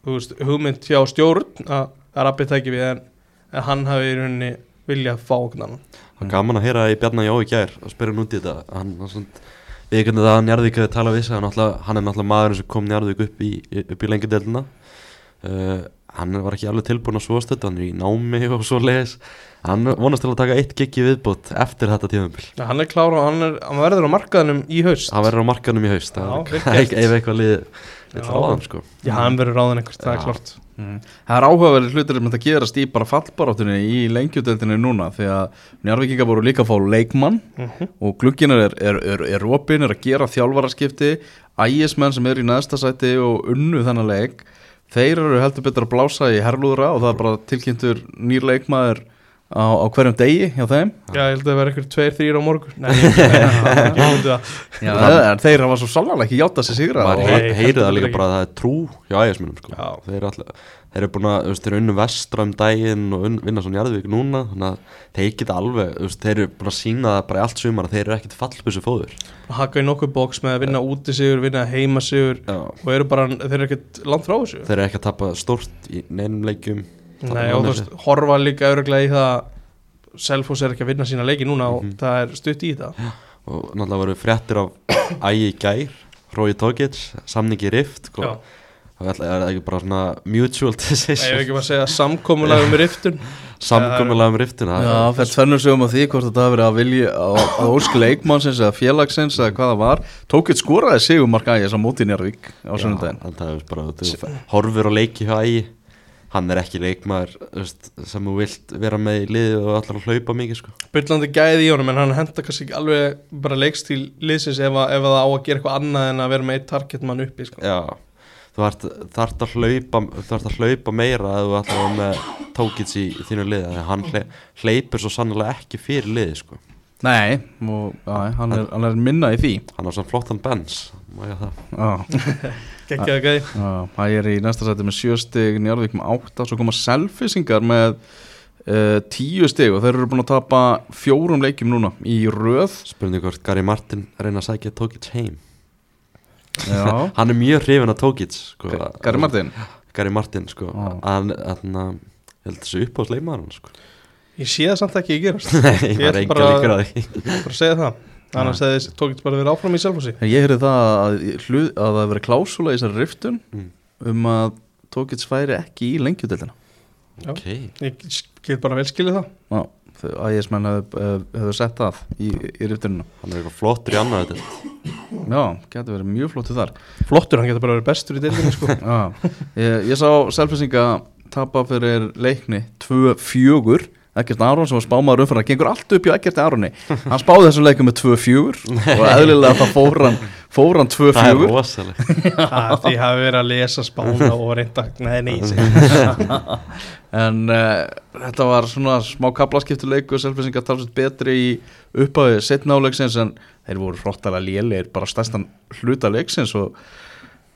veist, hugmynd hjá stjórn að, að Rappi tæki við en, en hann hefði í rauninni vilja fá okkur annan. Það var gaman að heyra í Bjarnar Jó í gær og spyrja hann út í þetta. Hann, hann svona, við einhvern veginn að Njarðvík hefði talað við sig hann, er náttúrulega maðurinn sem kom Njarðvík upp í, upp í lengjadeildina uh, hann var ekki alveg tilbúin að svo stödd hann er í námi og svo leiðis hann vonast til að taka eitt gig í viðbót eftir þetta tíðumbil ja, hann er klára og hann, er, hann verður á markaðinum í haust. Hann verður á markanum í haust ef eitthvað lið vill Já. ráða hann sko. Já, hann verður ráðan einhvers, það er klart. Það er áhugaverið hlutir sem þetta gerast í bara fallbaráttunni í lengjudeldinni núna því að Njárvíkingar voru líka að fá leikmann Mhm. og glugginar er, er, er, er opin, er að gera þjálfaraskipti ægismenn sem er í næsta sæti og unnu þennan leik þeir eru heldur betur að blása í herlúðra og það er bara tilkynntur nýr leikmaður á, á hverjum degi hjá þeim. Já, ég held að það verður einhver tveir, þrýr á morgun. Nei, ég myndi (laughs) það Já, en þeir hafa svo sannlega ekki játað sér sigra maður og, Nei, heyri, heyri það líka bara að það er trú hjá ægismunum sko. Já. þeir eru alltaf þeir eru búin að, þeir eru unnu vestra um daginn og unn, vinna svona Njarðvík núna þannig að þeir geta alveg, þeir eru búin að sína það bara í allt sumar að þeir eru ekkit fallbissu fóður haka í nokkuð bóks með að vinna úti sigur vinna heima sigur og eru bara, þeir eru ekkert að Nei, og þú veist, horfa líka öruglega í það Selfoss er ekki að vinna sína leiki núna og Mhm. það er stutt í það. Og náttúrulega voru fréttir af ægi í gær Rói Tókits, samningi rift sko. Og það er ekki bara svona mutual (laughs) Nei, ég hef decision ekki bara að segja samkomulega um riftun. (laughs) Samkomulega um riftuna Já, fyrir tvennur sögum á því hvort þetta hafi verið að vilja á, á ósk leikmannsins eða félagsins eða hvað það var. Tókitt skoraði sigumark ægis á móti Njárvík á sunnudaginn. en það er bara, þú horfir á leiki hjá ægi hann er ekki leikmaður veist, sem þú vilt vera með í liði og allar að hlaupa mikið sko. byllandi gæði í honum en hann henda kannski ekki alveg bara leikstíl liðsins ef, að, ef að það á að gera eitthvað annað en að vera með eitt target mann uppi sko. Já, þú þarft að hlaupa þú þarft að hlaupa meira ef þú ætlar að vera með tókits í, þínu liði þegar hann hle, hleypur svo sannlega ekki fyrir liði sko. Nei, og, já, hann, er, hann er minna í því. Hann á svona flottan bens (laughs) geggjaði gæði það? Er í næsta sæti með sjö stig Njárvík með átta, svo koma selfisingar með uh, tíu stig og þeir eru búin að tapa fjórum leikjum núna í röð. Spurning hvort Gary Martin reyna að sækja tókits heim. Já, (laughs) hann er mjög hrifin af tókits sko. Gary Martin? Gary Martin sko. Hann, hann ég held þessu upp á sleimaður sko. Ég sé það samt ekki að gerast. (laughs) Nei, Ég engar bara- líkur að því. bara að segja það. Annars hefði tókist bara verið áfram í Selfossi Ég heyrði það að, að það verið klásula í þessari riftun Mm. um að Tókits færi ekki í lengjudeldina Já. ok, ég get bara vel skilið það. Já, ægismenn hefur hef sett það í, í riftunina. Hann er eitthvað flottur í annað Já, getur verið mjög flottu þar. Flottur, hann getur bara verið bestur í deildinni sko. Já, ég, ég sá selfisinga tapa fyrir leikni 2-4 Ekkert Aron sem var spámaður umfram það gengur allt upp hjá Ekkert Aroni. Hann spáði þessum leikum með 2-4 (laughs) og eðlilega það fór hann, fór hann Það er 2-4 rosalega (laughs) því hafi verið að lesa spána og reynda Nei, nei, nei en uh, þetta var svona smá kaplaskiptu leiku selfisingar talsveit betri í upphafi setna áleiksins en þeir voru hróttalega lélegir bara stærstan hluta leiksins og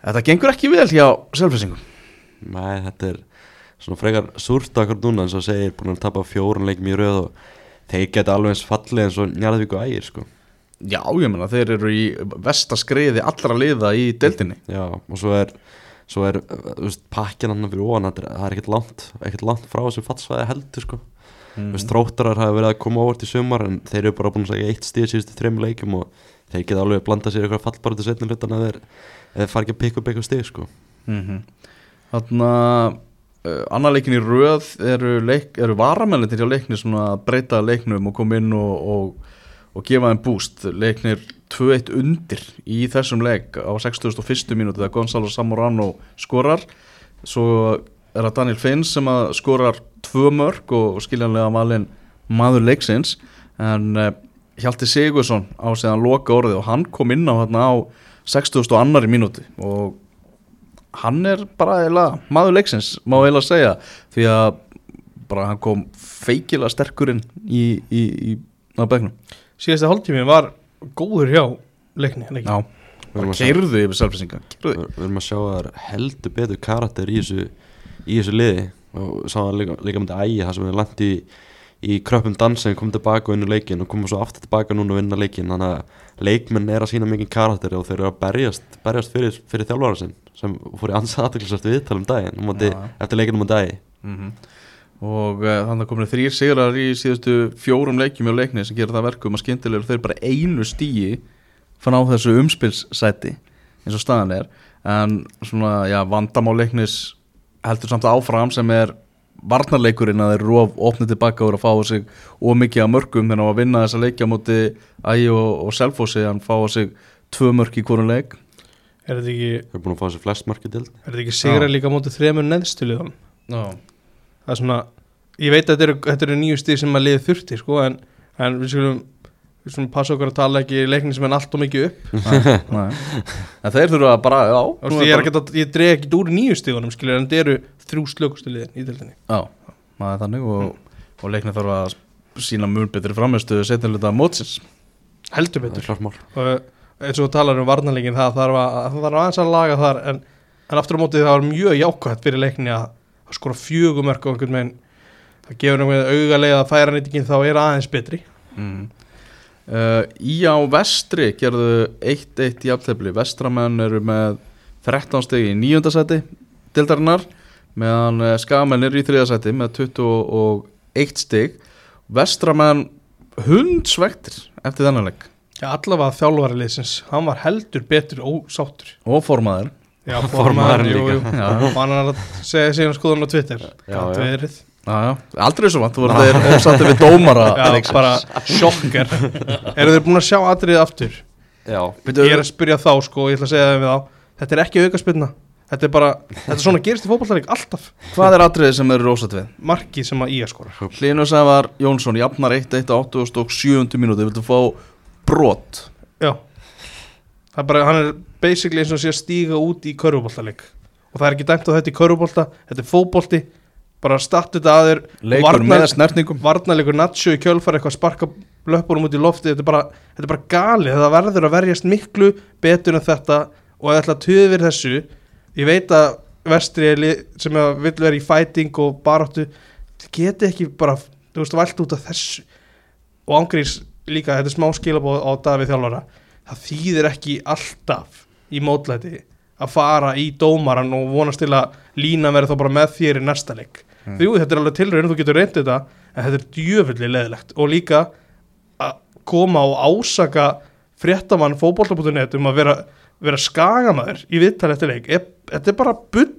þetta gengur ekki vel hjá selfisingum Nei, þetta er svona frekar súrt akkur núna eins og segir búin að tapa fjórun leikum í röð og þeir geta alveg eins fallið eins og Njarðvík og ægir sko. Já, ég meina, þeir eru í vestaskriði allra liða í deildinni. Já, og svo er svo er, veist, pakkin annar fyrir er- það er ekkert langt, ekkert langt frá þessu fallsvæði heldur sko. Mm. Þú veist, þróttarar hafa verið að koma óvart í sumar en þeir eru bara búin að segja eitt stíð síðustu þreim leikum og þeir geta alveg blanda sér eitthvað fallbarðu setni hlutan að þeir, ef þeir fara ekki að pikka upp eitthvað stíð sko. Mm Þannig að uh, annar leikin í röð eru, leik, eru varamennir hjá leikni svona að breyta leiknum og koma inn og, og, og gefa þeim búst leiknir 2-1 undir í þessum leik á 61. mínúti þegar Gonzalo Zamorano skorar svo er það Daniel Finns sem að skorar tvö mörg og skiljanlega valinn maður leiksins en uh, Hjalti Sigursson á segðan loka orðið og hann kom inn á hérna á 60. annari mínúti og hann er bara eiginlega maður leiksins, má eiginlega segja því að bara hann kom feikilega sterkurinn í, í, í á begnum Síðasti hálftími var góður hjá leikni, leikni. Já, Við bara keirðu yfir selfisinga keirðu Við við erum að sjá að það er heldur betur karakter í þessu, í þessu liði. Og sá það líka, líka með ægi það sem er langt í, í kröppum dansi kom tilbaka og vinna leikin og koma svo aftur tilbaka núna og vinna leikin þannig að leikmenn er að sína mikið karakter og þeir eru að berjast, berjast fyrir, fyrir þjálfara sinn sem fór í ansað aðtöklisast viðtal um daginn um móti, Já. eftir leikinu um dagi mm og uh, þannig að komin þrýr sigrar í síðustu fjórum leikjum hjá leikni sem gerir það verkum að skyndilegur þeir bara einu stíi fann á þessu umspilssæti eins og staðan er. En svona, já, vandamál leiknis heldur samt áfram sem er varnarleikurinn að þeir eru of opnið tilbaka og eru að fá sig ómikið að mörgum þannig að vinna þessa leikja móti Ægi og, og Selfossi hann fá sig tvö mörg í hvorum leik. Er þetta ekki, þeir eru búin að fá þessu flest markið til er þetta ekki sigra líka mótið þremur neðstuliðan? Já, Það er svona, ég veit að þetta eru, þetta eru nýju stíð sem að liði þurfti, sko, en, en við skulum, við skulum passa okkur að tala ekki leikni sem er allt og mikið upp. (laughs) en þeir þurfa bara, já Þú veist, ég ekki að, ég dreg ekki úr nýju stíðunum, skilur, en þetta eru þrjú slökustu liðin í deildinni. Já, það er þannig og, og leiknir þarf að sína mun betri framherstöðu setnilega mótsins Heldur betur. Og eins og þú talar um varnarleikin, það þarf, að, þarf aðeins að laga þar, en, en aftur á mótið það var mjög jákvæmt fyrir leikni að, að skora fjögumörk og einhvern veginn, það gefur einhvern veginn augalega að færa nýtingin þá er aðeins betri. mm. Uh, Í á vestri gerðu 1-1 jafntefli Vestramenn eru með 13 stegi í nýjöndasæti dildarinnar meðan uh, skamenn eru í þriðasæti með 21 steg Vestramenn hundsvektir eftir þennan leik Já, allavega þjálfari liðsins, hann var heldur betur ósáttur. og formaður Já, (laughs) jú, líka. jú. Já. Og hann er að segja síðan skoðun á Twitter. Já. verið. Já, já, aldrei svo vant, þú voru þeir ósáttir við dómara (laughs) Já, leiksins. bara sjokkar. Eru þeir búin að sjá atriðið aftur? já, Ég er að spyrja þá, sko, ég ætla að segja þeim við þá. Þetta er ekki aukaspilna. Þetta er bara, þetta er svona gerist í fótballtarík alltaf. Hvað er atriðið sem eru ósátt við? Markið sem að að skora. Hlynur Sævar Jónsson jafnar 1-1 á 87. mínúti viltu fá brot Já. Það er bara, hann er basically eins og sé að stíga út í körfuboltaleik. Og það er ekki dæmt á þetta í körfubolta, þetta er fótbolti. Bara startu þetta að þér. leikur með snertingum. varnarleikur Nacho í kjölfar eitthvað sparka löpunum út í lofti þetta er bara, þetta er bara galið, það verður að verjast miklu betur en þetta og að ætla að töðu verið þessu ég veit að vestri er sem að vill vera í fighting og baráttu þið geti ekki bara, þú veist, vælt út af þessu. Og ángrís líka, þetta er smá skilabóð á Davíð þjálfara. Það þýðir ekki alltaf í mótlæti að fara í dómaran og vonast til að lína verið þá bara með þér í næsta leik Mm. Jú, þetta er alveg tilraun, þú getur reyndið þetta en þetta er djöfulli leðilegt og líka að koma og ásaka fréttamann fótbolta.net um að vera, vera skagamæður í viðtali eftir leik. Þetta er bara bull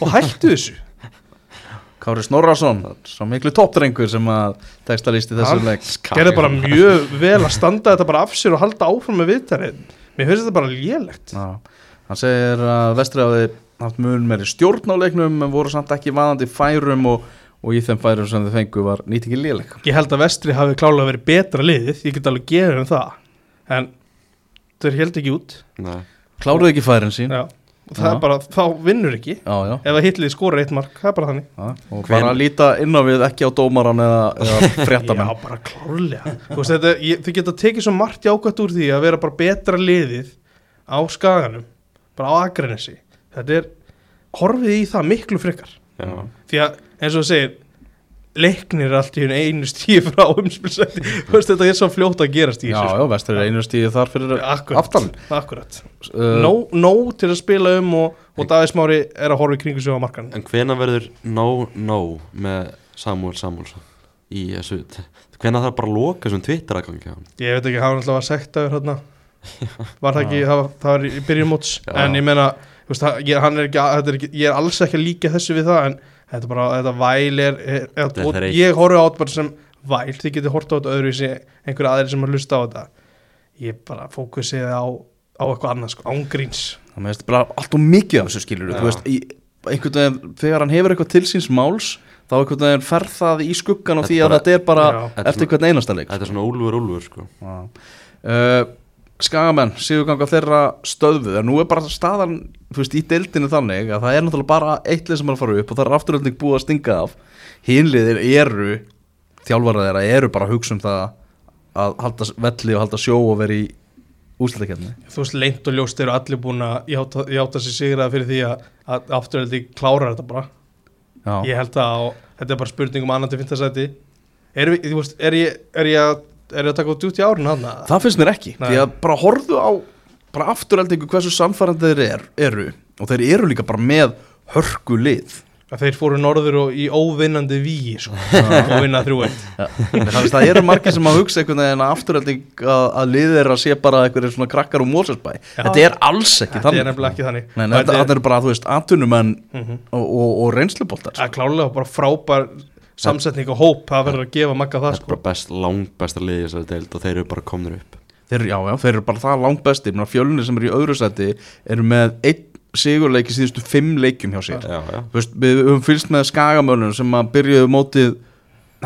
og hættu (laughs) þessu. Kári Snorrason, svo miklu toppdrengur sem að textalisti þessu Hann- leik. gerði bara mjög vel að standa þetta bara af sér og halda áfram með viðtali mér finnst þetta bara lélegt. Já, hann segir að vestri hafi haft mun meiri stjórn á leiknum en voru samt ekki vaðandi færum og, og í þeim færum sem þið fengu var nýtingin léleg. Ég held að vestri hafi klálega verið betra liðið Ég get alveg gefið um það. En þeir held ekki út. Nei. kláruðu ekki færin sín. Já. Og það Já. er bara, þá vinnur ekki. Já, Ef að hitlið skora eitt mark, það er bara þannig. Já, og Hven- bara líta inn á við ekki á dómaran eða, eða fréttamenn. Já, bara klárlega. Þú veist, þetta, ég, Þið geta tekið svo margt jákvæmt úr því að vera bara betra liðið á skaganum bara á Akranesi Þetta er, horfið í það miklu frekar. Já. Því að, eins og þú segir leiknir allt í einu stíð frá umspilsætti (laughs) þetta er svo fljótt að gerast í já, þessu já, vestur er einu stíði þar fyrir Akkurat, aftan. akkurat. uh, Nóg no, til að spila um og, og Davís Mári er að horfa í kringu sig á markan En hvena verður no no með Samuel Samuelsson í þessu? Hvena þarf bara að loka þessum Twitter-agangi á hann Ég veit ekki, hann var alltaf að sekta yfir hérna. (laughs) Var það ekki, það, var- það í byrjun móts. Já. En ég meina, þú veist, ég, er ekki, er ekki Ég er alls ekki að líka þessu við það En þetta bara, þetta væl er, er. Ég horfi á þetta bara sem væl. Þið getið horft á þetta öðru í einhverju aðri sem að hlusta á þetta. Ég bara fókusið á, á eitthvað annað sko, ángríns það meðist bara allt og mikið af þessu skilur þú veist, í, einhvern veginn þegar hann hefur eitthvað til síns máls þá einhvern veginn fer það í skuggan og því að þetta er bara Já. Eftir hvern einasta leik Þetta er svona úlfur úlfur sko. Uh, Skagamenn, síðuganga þeirra stöðuð en nú er bara staðan veist, í deildinu þannig að það er náttúrulega bara eitt lið sem er að fara upp og það er afturölding búið að stinga af. Hinliðir eru þjálfara þeirra eru bara að hugsa um það að halda velli og halda sjó og vera í úslitakefni Þú veist, leint og ljóst eru allir búin að játa, játa sér sigraða fyrir því að, að afturöldi klárar þetta bara. Já, Ég held að á, þetta er bara spurning um annan til fintasæti er, er, er, ég að, er ég að taka út út í árun hann? það finnst mér ekki Nei. því að bara horfðu á bara afturöldingu hversu samfærandi þeir er, eru. Og þeir eru líka bara með hörku lið. Að þeir fóru norður og í óvinnandi víi sko, (laughs) og vinna þrjú eitt það, það eru margir sem að hugsa einhvern veginn að afturölding að, að liðið er að sé bara einhverjir svona krakkar úr Mósesbæ þetta er alls ekki Þetta er þannig. nefnilega ekki þannig. Nei, Og þetta, þetta er bara, þú veist, atunumenn Mhm. og, og, og reynsluboltar Það er klálega bara frábær samsetning og hóp það verður að gefa magga það Þetta er sko. bara best, langt besta liði þessari deild og þeir eru bara komnir upp. Þeir, já, já, þeir eru bara það langt besti. Fjölunir sem eru í öðru seti eru með einn sigurleiki síðustu fimm leikjum hjá sér. Já, veist, við höfum fylgst með skagamönnum sem að byrjuðu mótið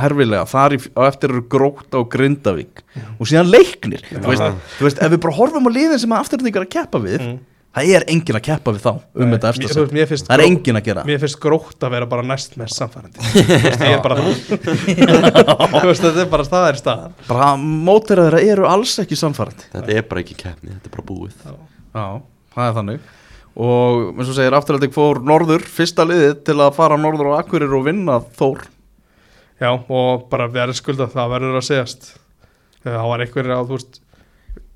herfilega, þar í, á eftir eru gróta og grindavík. Og síðan leiknir. Þú, veist, þú veist, ef við bara horfum á liðin sem að afturöldingar að keppa við Mm. Það er engin að keppa við þá um þetta veist, mér finnst það er engin að gera. Mér finnst grótt að vera bara næst mest samfærandi (laughs) ég er bara (laughs) þetta er bara það er staðan bara mótera þeirra eru alls ekki samfærandi Þetta er bara ekki keppni, þetta er bara búið. Já, það er þannig. Og eins og segir afturhalding fór norður fyrsta liðið til að fara norður á Akkurir og vinna Þór. Já, og bara verður skulda það verður að segjast. Það var einhverjir að þú veist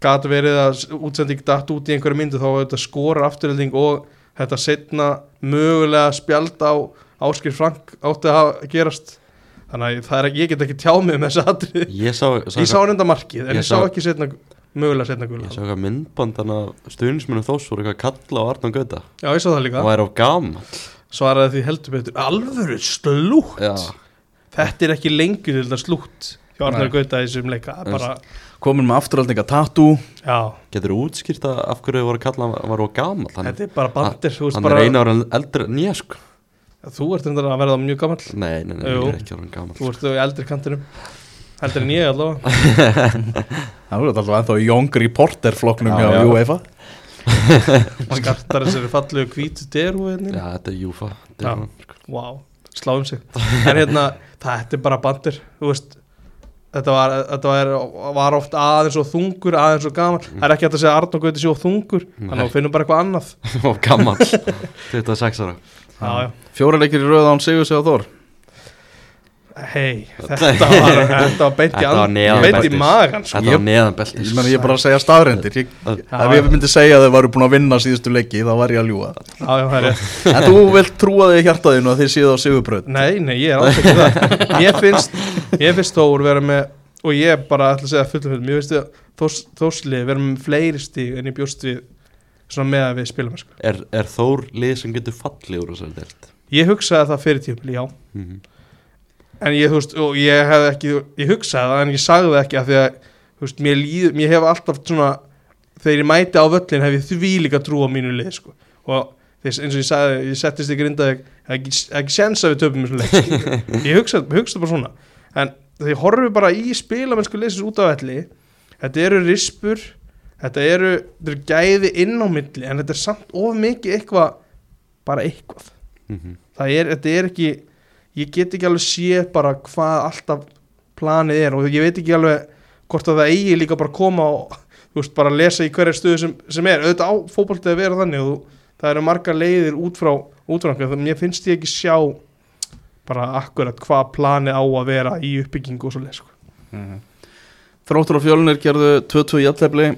gat verið að útsending datt út í einhverju myndu þá var þetta skora afturölding og þetta setna mögulega spjald á Áskir Frank átti að gerast. Þannig að er, ég get ekki tjáð mig með þessa atrið Ég sá, sá, (laughs) ég sá reynda markið en Ég ég, sá sá- ekki setna, mögulega setna ég gula sá eitthvað myndband að stuðnismennu þós voru eitthvað að kalla á Arnán Gauta. Já, ég sá það líka. Og væri á gaman svaraði því heldur betur. Alvöru slútt. Já, þetta er ekki lengur slútt hjá Arnar Nei. Gauta í þessum leika. Er bara, komin með afturhaldinga tattoo. Já, getur þú útskýrt að af hverju þau voru að kalla hann var á gaman hann, þetta er bara bandir þú, veist hann bara, er eina ára eldri en ég sko þú ert endur að verða mjög gammal Nei, nei, nei, Jú. ég er ekki ára gaman þú ert í eldri kantinum. Heldur en ég allavega. (laughs) Það er alltaf ennþá Young Reporter flokknum Já, hjá já. UEFA. (laughs) Skartar þessari fallegu hvítu deru hérna. Já, þetta er Já. wow, sláum sig. En hérna, þetta er bara bandir. Þú veist þetta var, þetta var, var oft aðeins og þungur aðeins og gaman, það er ekki hægt að segja að Arnur Gauti sé og þungur, þannig að við finnum bara eitthvað annað. (laughs) Og gaman 26 ára fjóra leikir í röð án Sigur sig á Þór hei, (laughs) þetta (laughs) var, þetta var beint í, magan sko. Þetta var neðan beltis ég, ég er bara að segja staðrendir ég, ef ég myndi segja að þau varu búin að vinna síðustu leiki þá var ég að ljúga. Já, já, það er (laughs) en þú vilt trúa þig í hjartaðinu að þið séu á Sigurbröð Nei, nei, ég er alls ekki það. Mér finnst, mér finnst Þór vera með og ég bara ætla að segja fullum fullum mér finnst þið Þórs, Þórslið vera með fleiri stíg en ég bjóst við svona með að við spilum sko. er, er Þór lið sem getur fallið úr þessari deild? Ég hugsaði það fyrir tímul, já. Mhm. En ég, þú veist, og ég hef ekki ég hugsaði það en ég sagði það ekki af því að, þú veist, mér líð, mér hef alltaf svona, þegar ég mæti á völlin hef ég því líka trú á mínu lið, sko og þess, eins og ég sagði, ég settist í grindaði ekki, ekki sens að við leik skilur. (laughs) ég hugsa, hugsa bara svona en þegar ég horfi bara í spilamennsku leysins út af velli þetta eru rispur þetta eru, þetta eru gæði inn á milli en þetta er samt of mikið eitthvað bara eitthvað Mhm. það er, þetta er ekki ég get ekki alveg séð bara hvað alltaf planið er og ég veit ekki alveg hvort að það eigi líka bara koma og þú veist bara lesa í hverja stöðu sem, sem er. Auðvitað á fótboltið að vera þannig og það eru margar leiðir út frá útfrangar þannig að mér finnst ég ekki sjá bara akkurat hvað planið á að vera í uppbyggingu og svo leið sko. Þróttur og fjölnir gerðu 2-2 jættefli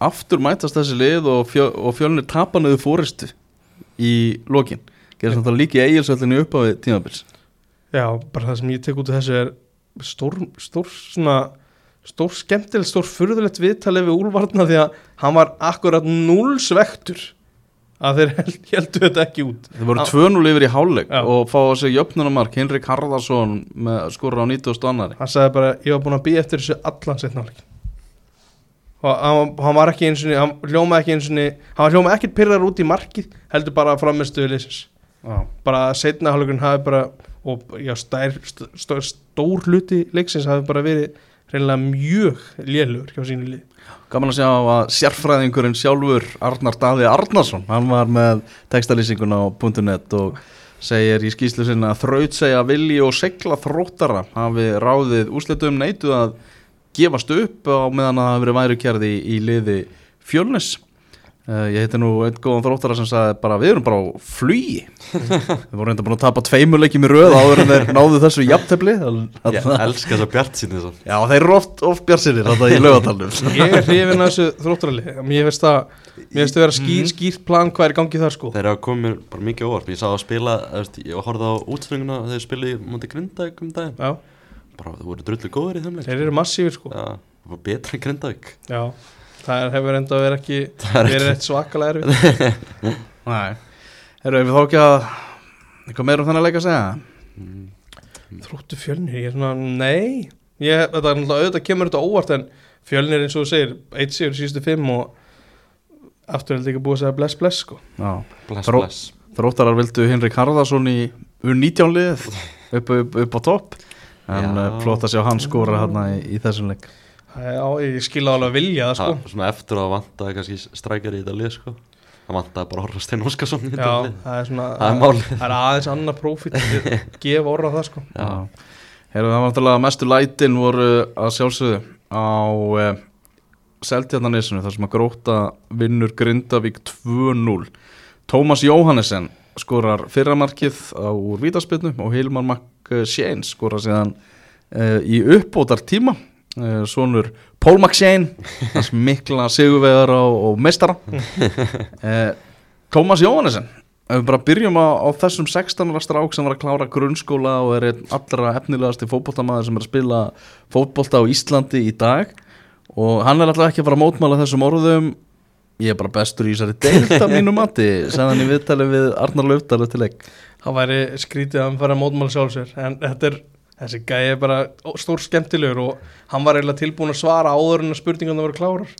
aftur mætast þessi lið og, fjö, og fjölnir tapanuðu fóristu í lokin. Að líka í eigilsvöldinu upp á tímabils já, bara það sem ég tek út af þessu er stór, stór svona stór skemmtilegt, stór furðulegt viðtalið við Úlfarna því að hann var akkurat núl svektur að þeir held, heldur þetta ekki út. Þeir voru Á- 2-0 yfir í hálfleik Já. og fá á sig jöfnunumark Henrik Harðarsson með skorra á 90 annari hann sagði bara, ég var búin að býja eftir þessu allan setna áleik og hann, hann var ekki eins og hann hljómaði ekki eins og hann var hljómaði ekkert pyrrar út í markið heldur bara framistuðu leysins bara setna hálfleikurinn hafi bara og já, stær, st st stór hluti leiksins hafi bara verið reynilega mjög lélugur hjá sínu lið Gaman að sjá að sérfræðingurinn sjálfur Arnar Daði Arnarsson hann var með textalýsinguna á .net og segir í skýslu sinna að þraut segja vilji og segla þróttara hafi ráðið úslitum neituð að gefast upp á meðan að það hafi verið værukjærði í, í liði fjölnis ég heiti nú einn góðan þróttara sem sagði bara við erum bara á flugi. (laughs) Við vorum reynda búin að tapa tveimurleikjum í röð áður en þeir náðu þessu jafntefli. Ég elska þess að bjart síni svo Já, þeir eru oft, oft bjarsinir þetta í lögatalnum (laughs) ég er hrifin að þessu þróttarali mér finnst það mér finnst það vera skýr, skýrt plan hvað er í gangi þar sko. Þeir hafa komið mér bara mikið óvart. Ég sá að spila, veist, ég horfði á útstönguna þegar þeir spilaði í mútið Grindavík um daginn. Já, bara þú voru drullu góður í þeim leik þeir eru massífir sko. Já, það hefur enda verið ekki (laughs) er verið eitt svakalega erfið (laughs) Nei, erum við þá ekki að eitthvað meira um þennan leik að segja? Þróttu fjölnir, ég er svona, nei. Ég, þetta er náttúrulega auðvitað kemur þetta óvart en fjölnir eins og þú segir, eitt sigur síðustu fimm og aftur þetta ekki búið að segja bless bless sko. Já, Bless, Þró- bless. Þróttarar vildu Henrik Harðarsson í U19 lið upp, upp, upp á topp. En uh, flott að sjá hann skora hérna í, í þessum leik Já, ég skilða alveg að vilja það sko. Það, svona eftir að vantaði kannski strækjar í þetta lið sko. Það vantaði bara Orra Steinn Óskarsson í þetta Já, lið það er svona Það er það er aðeins annar prófít (laughs) gefa orða það sko. Já, Heyrðu, það var náttúrulega mestu lætin voru að sjálfsögðu á uh, Seltjarnanesinu þar sem að gróta vinnur Grindavík 2-0 Tómas Jóhannesen skorar fyrramarkið á úr vítaspilnu og Hilmar Makk Sjén skorar síðan uh, í uppbótar tíma svonur Pól hans (laughs) mikla sigurvegar og, og mestara uh, (laughs) Tómas Jóhannesen ef við bara byrjum á, á þessum 16 ára strák sem var að klára grunnskóla og er einn allra efnilegasti fótboltamaður sem er að spila fótbolta á Íslandi í dag. Og hann er alltaf ekki að fara að mótmála þessum orðum. Ég er bara bestur í þessari deilt af mínu mati sagði hann í viðtali við Arnar Löfdal það væri skrítið að hann fara að mótmála sjálfsér en þetta er, þessi gæi er bara stór skemmtilegur og hann var eiginlega tilbúin að svara áður en að spurningarna voru klárar.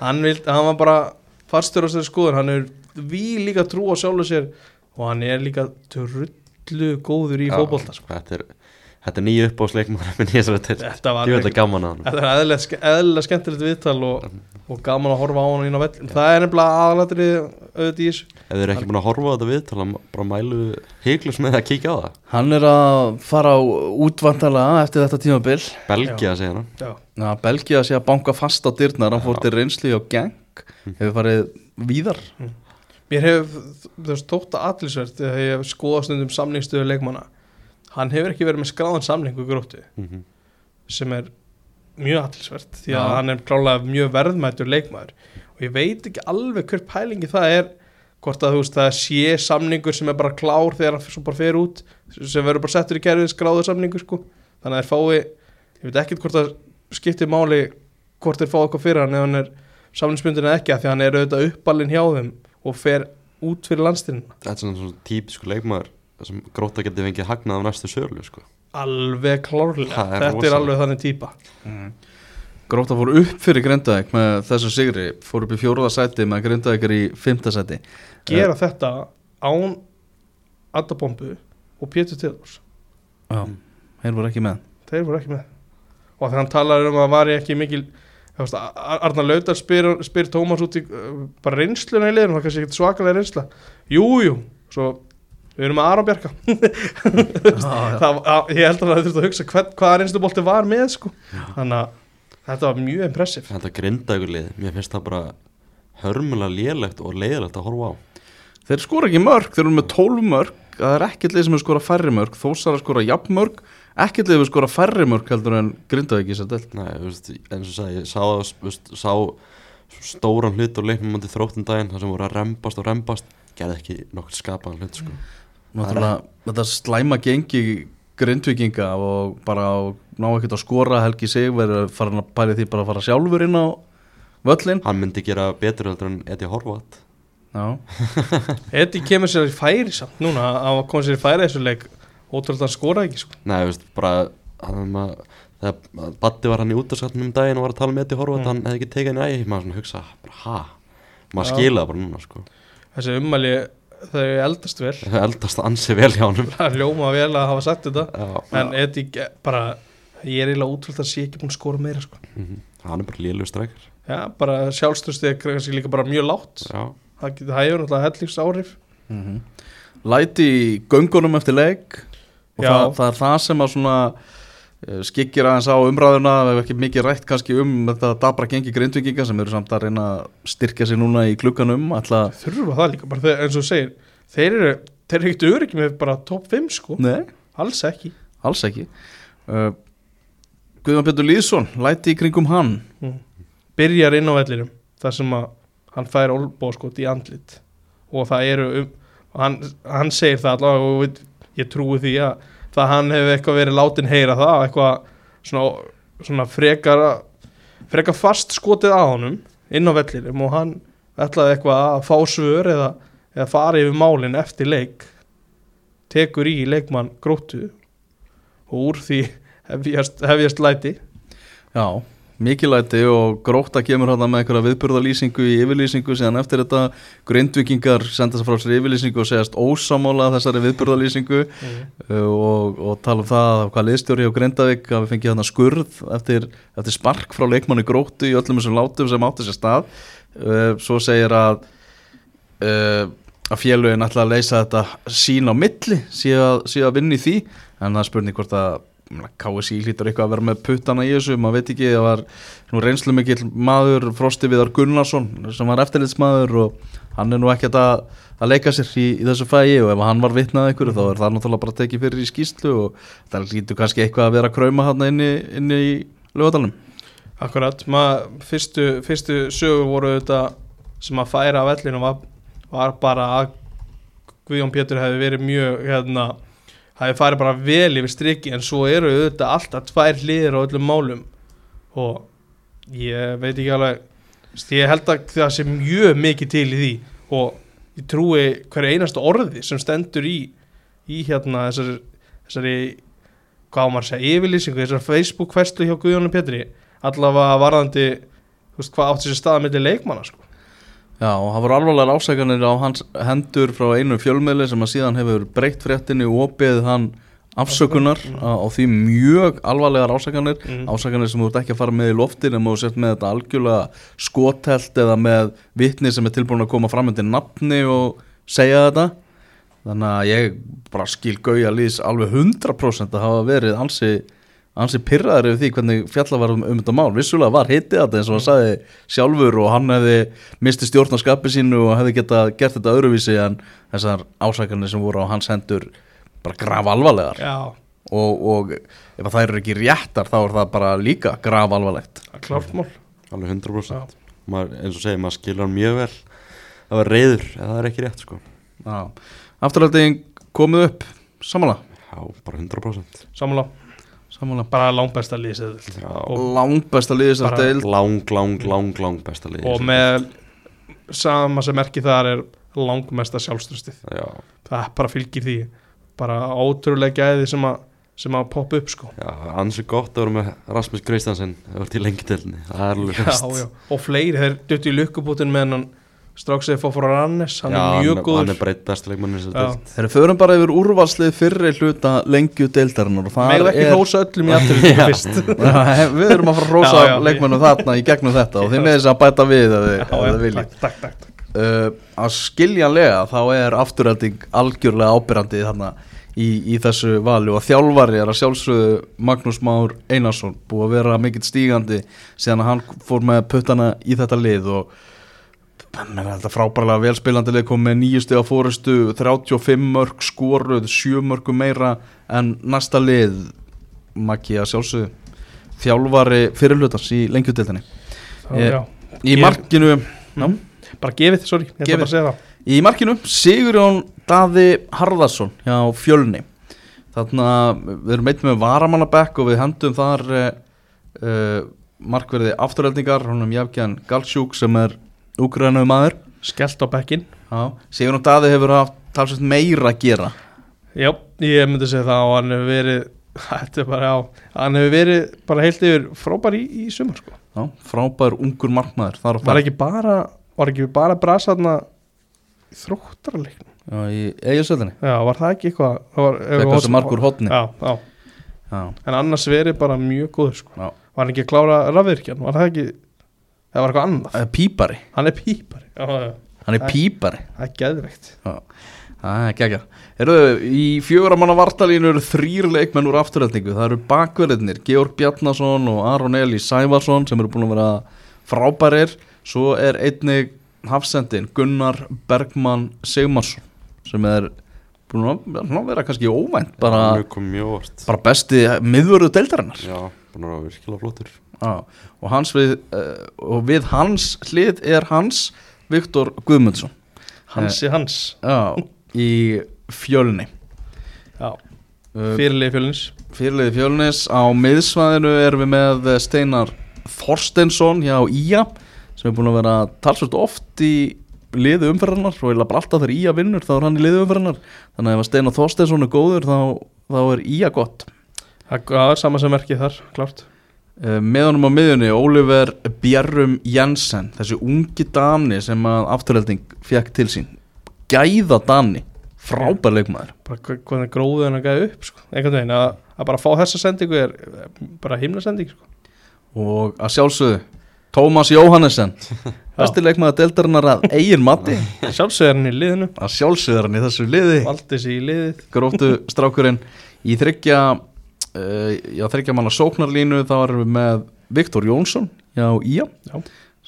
Hann, vild, hann var bara fastur á þessu skoður, hann er við líka trú á sjálfu sér og hann er líka trullu góður í Já, fótbolta sko. Þetta er, þetta er nýju til þetta var Ég veit að gaman að hann Þetta er eðlilega, ske- eðlilega skemmtilegt viðtal og, og gaman að horfa á hann inn á vell Það er nefnilega aðalatri auðvitað í þessu. Ef þið eru ekki búin að horfa á þetta viðtala bara mælu heiklus með að kíkja á það. Hann er að fara á útvantala eftir þetta tímabil. Belgia segja hann. Já, Já, Belgia sé að banka fast á dyrnar hann fór til reynsli og geng hefur farið víðar. Mér hefur þótt að allisvert þegar ég hef skoðað stundum samningsstöðu leikmanna Hann hefur ekki verið með skráðan samningu gróttu Mhm. sem er mjög allisvert því að Já. hann er klálega mjög verðmættur leikmaður og ég veit ekki alveg hver pælingi það er hvort að þú veist það sé samningur sem er bara klár þegar hann svo bara fer út sem verður bara settur í kerfið skráður samningur sko þannig að þeir fái, ég veit ekkert hvort það skiptir máli hvort þeir fá eitthvað fyrir hann ef hann er samningsbundin eða ekki af því að hann er auðvitað uppalinn hjá þeim og fer út fyrir landstinn Þetta er svona típisku leikmaður sem gróta getið fengið hagnað á næstu sölu sko. alveg klárlega, er þetta er rosalegt. alveg þannig típa. Gróta fór upp fyrir Grindavík með þessu sigri, fór upp í fjóruða sæti með Grindavík er í fymta sæti. Gera þetta án Adabombu og Pétur Teodors Já, þeir voru ekki með. Þeir voru ekki með. Og þegar hann talar um að það var ekki mikil Arnar Laudar spyr, spyr Tómas út í uh, bara reynsluna í liðinu, það er kannski ekkert svakalega reynsla. Jújú, jú, svo við erum með Aron Bjarka. (laughs) Það, að, ég held að það þurfti að hugsa hvern, hvaða reynslubolti var með sko. þannig að þetta var mjög impressiv Þetta grinda ykkur lið, mér finnst það bara hörmulega lélegt og leiðilegt að horfa á. Þeir skora ekki mörg, þeir eru með 12 mörg. Það er ekkert lið sem er skora færri mörg. Þósar að skora jafn mörg. Ekkert lið sem er skora færri mörg heldur en Grindavík í sér delt Nei, þú veist, eins og sagði, ég sá, þú veist, sá stóran hlut og leiknum mútið þróttum daginn þar sem voru að rembast og rembast gerði ekki nokkur skapaðan hlut sko. Náttúrulega, þetta slæma gengi grindvikinga og bara ná ekkert að skora Helgi sig verður farin að pæli því bara að fara sjálfur inn á völlin Hann myndi gera betur heldur en Edi Horvat Já, (laughs) Eddi kemur sér í færi samt núna að koma sér í færi þessu leik ótrúlega að skora ekki sko. Nei, þú veist, bara þegar Batti var hann í útaskatnum um daginn og var að tala með Edi Horvat, Mm. hann hefði ekki tekið henni ægi maður svona hugsa, bara ha? Maður skila bara núna sko. Þessi ummæli þau eldast vel. Þau eldast ansi vel hjá honum. Það ljóma vel að hafa sagt þetta. Já, en Eddi ge- bara ég er eiginlega útrúlega að sé ekki búin að skora meira sko. mhm. hann er bara lélug strækir. Já, bara sjálfstöðst er kannski líka bara mjög látt Já, það, get- það hefur náttúrulega hellífs áhrif mm Læti í göngunum eftir leik. Og það, það er það sem að svona eh, skyggir aðeins á umræðuna það hefur ekki mikið rætt kannski um þetta dabra gengi grindvikinga sem eru samt að reyna að styrkja sig núna í klukkanum alltaf, þurfa það líka, bara þeir, eins og segir þeir eru, þeir eru ekkert öryggi með bara top 5 sko, nei, alls ekki. Alls ekki. Uh, Guðjón Pétur Lýðsson læti í kringum hann. Mm. byrjar inn á vellinum þar sem að hann fær olbóskot í andlit. Og það eru um, hann, hann segir það allavega og við, ég trúi því að það hann hefur eitthvað verið látin heyra það eitthvað svona, svona frekar frekar fast skotið á honum inn á vellinum og hann ætlaði eitthvað að fá svör eða, eða fara yfir málin eftir leik tekur í leikmann gróttu og úr því hefjast, hefjast læti. Já, mikilæti og gróta kemur hann með einhverja viðburðalýsingu í yfirlýsingu síðan eftir þetta. Grindvikingar senda sér frá sér yfirlýsingu og segjast ósamála þessari viðburðalýsingu mm. uh, og, og tala um það hvað liðstjóri á Grindavík hafi fengið hann skurð eftir, eftir spark frá leikmanni grótu í öllum þessum látum sem átti sér stað. Uh, svo segir að uh, að félugin ætla að leysa þetta sín á milli síðan að, að vinna í því. En það spurning hvort að KSI hlýtur eitthvað að vera með puttana í þessu maður veit ekki, það var reynslu mikill maður Frosti Viðar Gunnarsson sem var eftirlitsmaður og hann er nú ekkert að, að leika sér í, í þessu fægi og ef hann var vitnað einhverju þá er það náttúrulega bara tekið fyrir í skýslu og það hlýtur kannski eitthvað að vera að krauma hann inni, inni í lögadalum Akkurat, maður, fyrstu, fyrstu sögur voru þetta sem að færa af vellinu var, var bara að Guðjón Pétur hefði verið mjög hérna, hefði farið bara vel yfir striki en svo eru þetta alltaf tvær hliðir á öllum málum og ég veit ekki alveg ég held að það sé mjög mikið til í því og ég trúi hverju einasta orði sem stendur í í hérna þessari, þessari hvað maður að segja, yfirlýsingu þessari Facebook-ferslu hjá Guðjónu Pétri allavega varðandi þú veist, hvað átti sér staða milli leikmanna sko. Já, og það voru alvarlegar ásækanir á hans hendur frá einu fjölmiðli sem að síðan hefur breytt fréttinni og opið hann afsökunar á, því mjög alvarlegar ásækanir Mm. ásækanir sem þú ert ekki að fara með í loftin en þú sért með þetta algjörlega skotelt eða með vitni sem er tilbúin að koma fram undir nafni og segja þetta þannig að ég bara skil gauja lýs alveg 100% að hafa verið ansi, ansi pyrraður yfir því hvernig fjalla var um, um þetta mál. Vissulega var hitið þetta eins og hann sagði sjálfur og hann hefði misti stjórn á skapi sínu og hefði getað gert þetta öðruvísi en þessar ásækanir sem voru á hans hendur bara graf alvarlegar Já, og, og ef að þær eru ekki réttar þá er það bara líka graf alvarlegt það er klárt mál. Alveg 100% Já. maður, eins og segir, maður skilur hann mjög vel. Að vera reyður, eða það er ekki rétt sko. Já. Afturhalding komið upp. Samanlega Já, bara 100% Sammála, samanlega bara Já, liðis Bara- að deil lang, lang, lang, lang besta liði og með sama sem merki þar er langmesta sjálfströstið Já, það bara fylgir því. Bara ótrúlega gæði sem að sem að poppa upp sko. Já, ansi gott að vera með Rasmus Kristansen Það var til lengi tilni, það er alveg já, fyrst já. og fleiri, þeir döttu í lukkubútin með hann stráksið fór frá Rannes hann er mjög hann góður. er bara eitt besta leikmann Já. Þeir förum bara yfir úrvalslið fyrri hluta lengju deildarinnar það ekki er hrósa öllum í afturvíkinu fyrst? (laughs) Já, Við erum að fara að hrósa Já, já. leikmennum þarna í gegnum þetta og þeim með þess að bæta við ef þið- já, já, takk. uh, að skiljanlega þá er afturölding algjörlega ábyrrandi þarna í, í þessu vali og þjálfari er að sjálfsögðu Magnús Már Einarsson búið að vera mikill stígandi síðan að hann fór með puttana í þetta lið og er þetta frábærlega velspilandi lið kom með nýju stiga fórustu 35 mörg skoruð 7 mörgum meira en næsta lið. Maggi að sjálfsögðu þjálfari fyrirlutans í lengjutildinni já. í markinu já, bara gefið, sorry, ég ætla bara að segja það. Í markinu Sigurjón Daði Harðarsson hjá Fjölni. Þarna við erum meitt með varamannabekk og við hendum þar uh, uh, markverði afturöldingar honum Jafkjan Galsjúk sem er úgrænuð maður skellt á bekkin Já. Sigurjón Daði hefur haft talsveit meira að gera. Já, ég myndi segja það og hann hefur verið (laughs) þetta er bara, já, hann hefur verið bara heilt yfir frábær í, í sumar sko. Já, frábær ungur markmaður á var ferð. ekki bara var ekki bara brasa þarna þróttarleiknum Já, í eiginsöldinni já, var það ekki eitthvað? Það var, Fekk þessi markur hotni já, já, Já, en annars verið bara mjög góður sko. var hann ekki að klára rafvirkjan? Var það ekki, það var eitthvað annað. Pípari, hann er pípari, já, já, hann er pípari. það er geðveikt. Já, það er geggja Eru í fjögur manna vartalínu eru þrýr leikmenn úr afturhaldningu Það eru bakverðinir Georg Bjarnason og Aron Eli Sævarsson sem eru búin að vera frábærir. Svo er einnig hafsendin Gunnar Bergmann Sigmarsson sem er búin að vera kannski óvænt bara, bara besti miðvörðu deildarinnar. Já, búin að vera virkilega flottur Já, og, hans við, uh, og við hans hlið er hans Viktor Guðmundsson. Hansi Hans. Já, í fjölni. Já, uh, fyrirlið fjölins Fyrirliði fjölnis. Á miðsvæðinu erum við með Steinar Þorstensson hjá Ía sem er búin að vera talsvöld oft í liðu umferðarnar og eða bara alltaf þegar Ía vinnur þá er hann í liðu umferðarnar þannig að ef Steinar Þorstensson er góður þá, þá er Ía gott. Það er sama sem merkið þar, klárt. uh, með honum á miðjunni Oliver Bjerrum Jensen þessi ungi Dani sem að afturhelding fekk til sín. Gæða Dani frábær leikmaður. Bara hvernig gróðu hennar gæði upp sko. einhvern veginn, að, að bara fá þessa sendingu er er bara himna sending sko. og að sjálfsögðu Tómas Jóhannesson (laughs) besti leikmaður deildarinnar að eigin mati. Sjálfsögðar hann í liðinu. Að sjálfsögðu hann í þessu liði. Gróftu strákurinn í þryggja uh, já þryggja manna sóknarlínu þá erum við með Viktor Jónsson Já.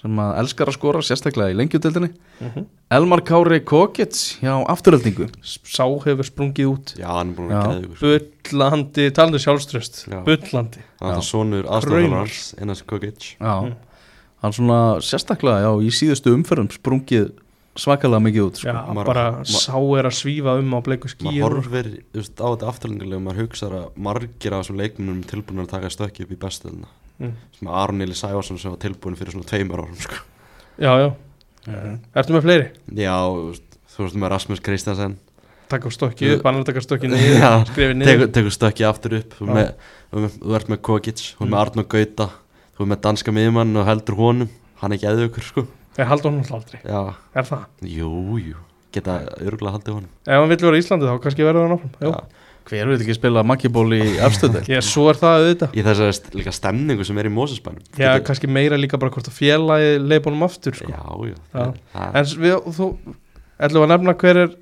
sem að elskar að skora sérstaklega í lengjudeldinni Mhm. Elmar Kári Kokits hjá afturöldingu sá hefur sprungið út Já, hann er búin Já. að geða ykkur bullandi, talandi já. Já. bullandi Hann Já. er sonur Kraumar. aðstofnar hans Einar Kokic já Mm. hann svona sérstaklega já í síðustu umferðum sprungið svakalega mikið út sko. já, Maður- bara ma- sá er að svífa um á bleiku maður skíu horfir þú veist, á þetta afturlengulega og maður hugsaður að margir af þessum leikmunum tilbúin að taka stökki upp í bestöðuna Mm. sem Aron Eli Sævarsson sem var tilbúin fyrir svona tveimur árum sko. já, já, Mhm. ertu með fleiri? já, þú veist, þú veist með Rasmus Kristjansen taka stokki upp, annar taka stokki (laughs) niður Já, skrifið niður tekur, tekur stökki aftur upp þú, ert með Kokic, þú ert með Mm. Arnó Gauta þú ert með danska miðjumann og heldur honum hann er geðið ykkur sko ég haldi honum alltaf aldrei, já, er það? jú, jú geta örgulega haldið honum ef hann vill vera í Íslandi þá kannski verður hann áfram Jú. Já. hver vil ekki spila makkiból í (laughs) efstöðel ég, svo er það auðvitað í þessari st- líka stemningu sem er í Mósusbænum já, kannski meira líka bara hvort að félagi leif honum aftur sko. já, já, Já. það- en s- við, þú ætlum að nefna hver er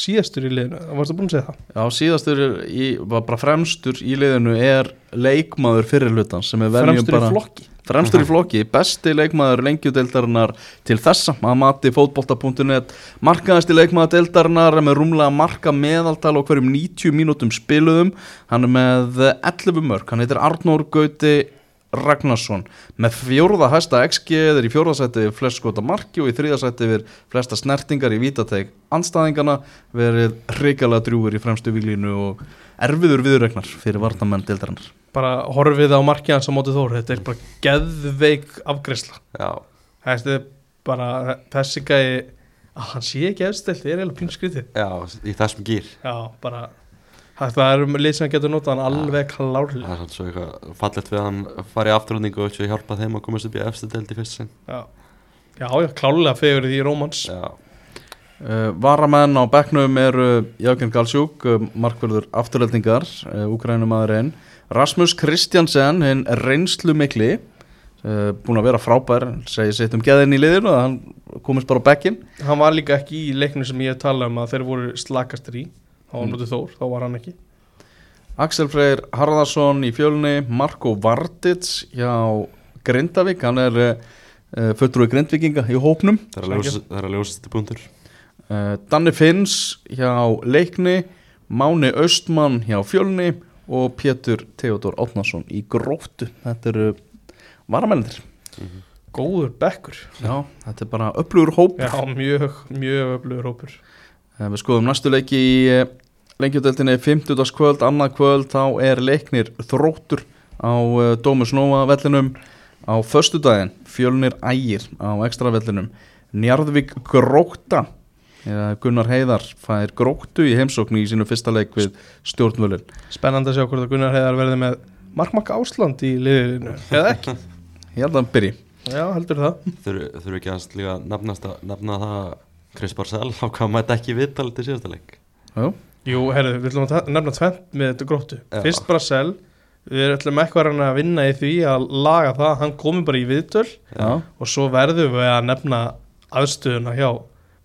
síðastur í liðinu, varstu búin að segja það? Já, síðastur í, bara fremstur í liðinu er leikmaður fyrir hlutan sem er fremstur bara í flokki. Fremstur í flokki, besti leikmaður lengjudeildarinnar til þessa að mati fótbolta.net markaðasti leikmaður deildarinnar með rúmlega marka meðaltal og hverjum 90 mínútum spiluðum. Hann er með 11 mörg, hann heitir Arnór Gauti Ragnarsson. Með fjórða hæsta XG er í fjórðasætti við flest skota marki og í þriðasætti við flesta snertingar í vítateg anstæðingana verið reikalega drjúur í fremstu výlínu og erfiður viðregnar fyrir varnamenn deildarinnar. Bara horfið á markið hans á móti þór þetta er bara geðveik þetta er bara þessi gæi að hann sé ekki efstilt, það er eiginlega pínu skrítið já, í þessum gýr já, bara Það, það er lið sem getur notað hann alveg klárlega. Það er svona svo eitthvað fallegt við að hann fari í afturlendingu og hjálpa þeim að komast upp í efstu deild í fyrst sinn. Já, já, já klárlega fegur því Rómans. Já, Uh, varamenn á bekknum eru Jörgen Galsjúk, uh, markverður afturöldingar, uh, Ukrænumæðurinn Rasmus Kristjansen, hinn reynslu mikli uh, búin að vera frábær, segir sitt um geðin í liðinu að hann komist bara á bekkin Hann var líka ekki í leiknum sem ég tala um að þeir voru slakastir í þá var Mm. notið Þór, þá var hann ekki. Axel Freyr Harðarsson í fjölni Marko Vardits hjá Grindavík, hann er uh, fulltrúi Grindvíkinga í hópnum. Það er að ljósa- er punktur uh, Danni Finns hjá Leikni Máni Austmann hjá Fjölni og Pétur Theodor Átnarsson í Gróttu. Þetta eru varamennir Góður bekkur. Já, þetta er bara öflugur hóp Já, mjög, mjög öflugur hópur. Uh, við skoðum næstu leiki í lengjudeldinni 50. kvöld, annað kvöld þá er leiknir þróttur á uh, Dómus Nova vellinum. Á föstudaginn, Fjölnir Ægir á ekstra vellinum. Njarðvík Gróta Eða Gunnar Heiðar fær gróttu í heimsóknu í sínu fyrsta leik við stjórnvölin Spennandi að sjá hvort að Gunnar Heiðar verði með Markmak Ásland í liðinu Eða ekki? Ég held að hann byrji. Já, heldur það. Þurfu þurfu ekki að líka nefna það að Chris Barcel (laughs) á hvað mætti ekki viðtal til síðasta leik? Jú, Jú, herru, við ætlum að nefna tvent með þetta gróttu. Já. Fyrst Brasel Við ætlum eitthvað að vinna í því að laga það. Hann komi bara í viðtöl. Já, Og svo verðum við að nefna aðstöðuna hjá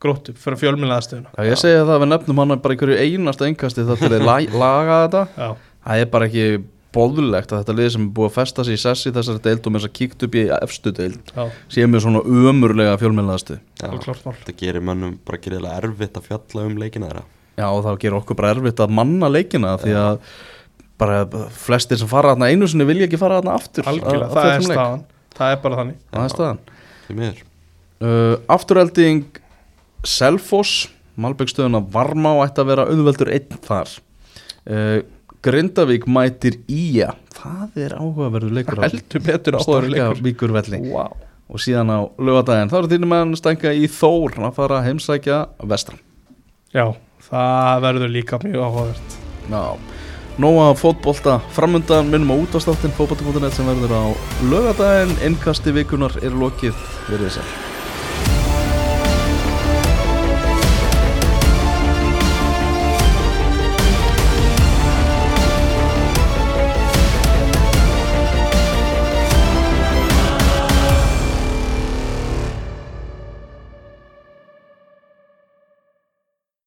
gróttu Fyrir fjölmjöla aðstöðuna. Já ég segja það að við nefnum hann bara í hverju einasta engasti það til að la (laughs) laga þetta. Já, Það er bara ekki bóðulegt að þetta lið sem er búið að festa sig í sessi þessari deild og með þess að kíkt upp í efstu deild já, sé með svona umurlega mál. Þetta gerir mönnum bara geriðlega erfitt að fjalla um leikina þeirra Já og þá gerur okkur bara erfitt að manna leikina því að bara flestir sem fara þarna einu sinni vilja ekki fara þarna aftur Algjörlega, að- að það er staðan. Það er bara þannig. Það er staðan. Uh, Afturhelding Selfoss Malbyggstöðuna Varmá ætti að vera auðveldur einn þar. Uh, Grindavík mætir Ía. Það er áhugaverður leikur Heldur betur á hóður leikur. wow. og síðan á lögadaginn þá eru þínum menn stænka í Þór að fara að heimsækja vestra Já, það verður líka mjög áhugavert. Já, nóga fótbolta framundan, minnum á útastáttin fótbolta.net sem verður á lögadaginn, innkasti vikunar er lokið, verið þessar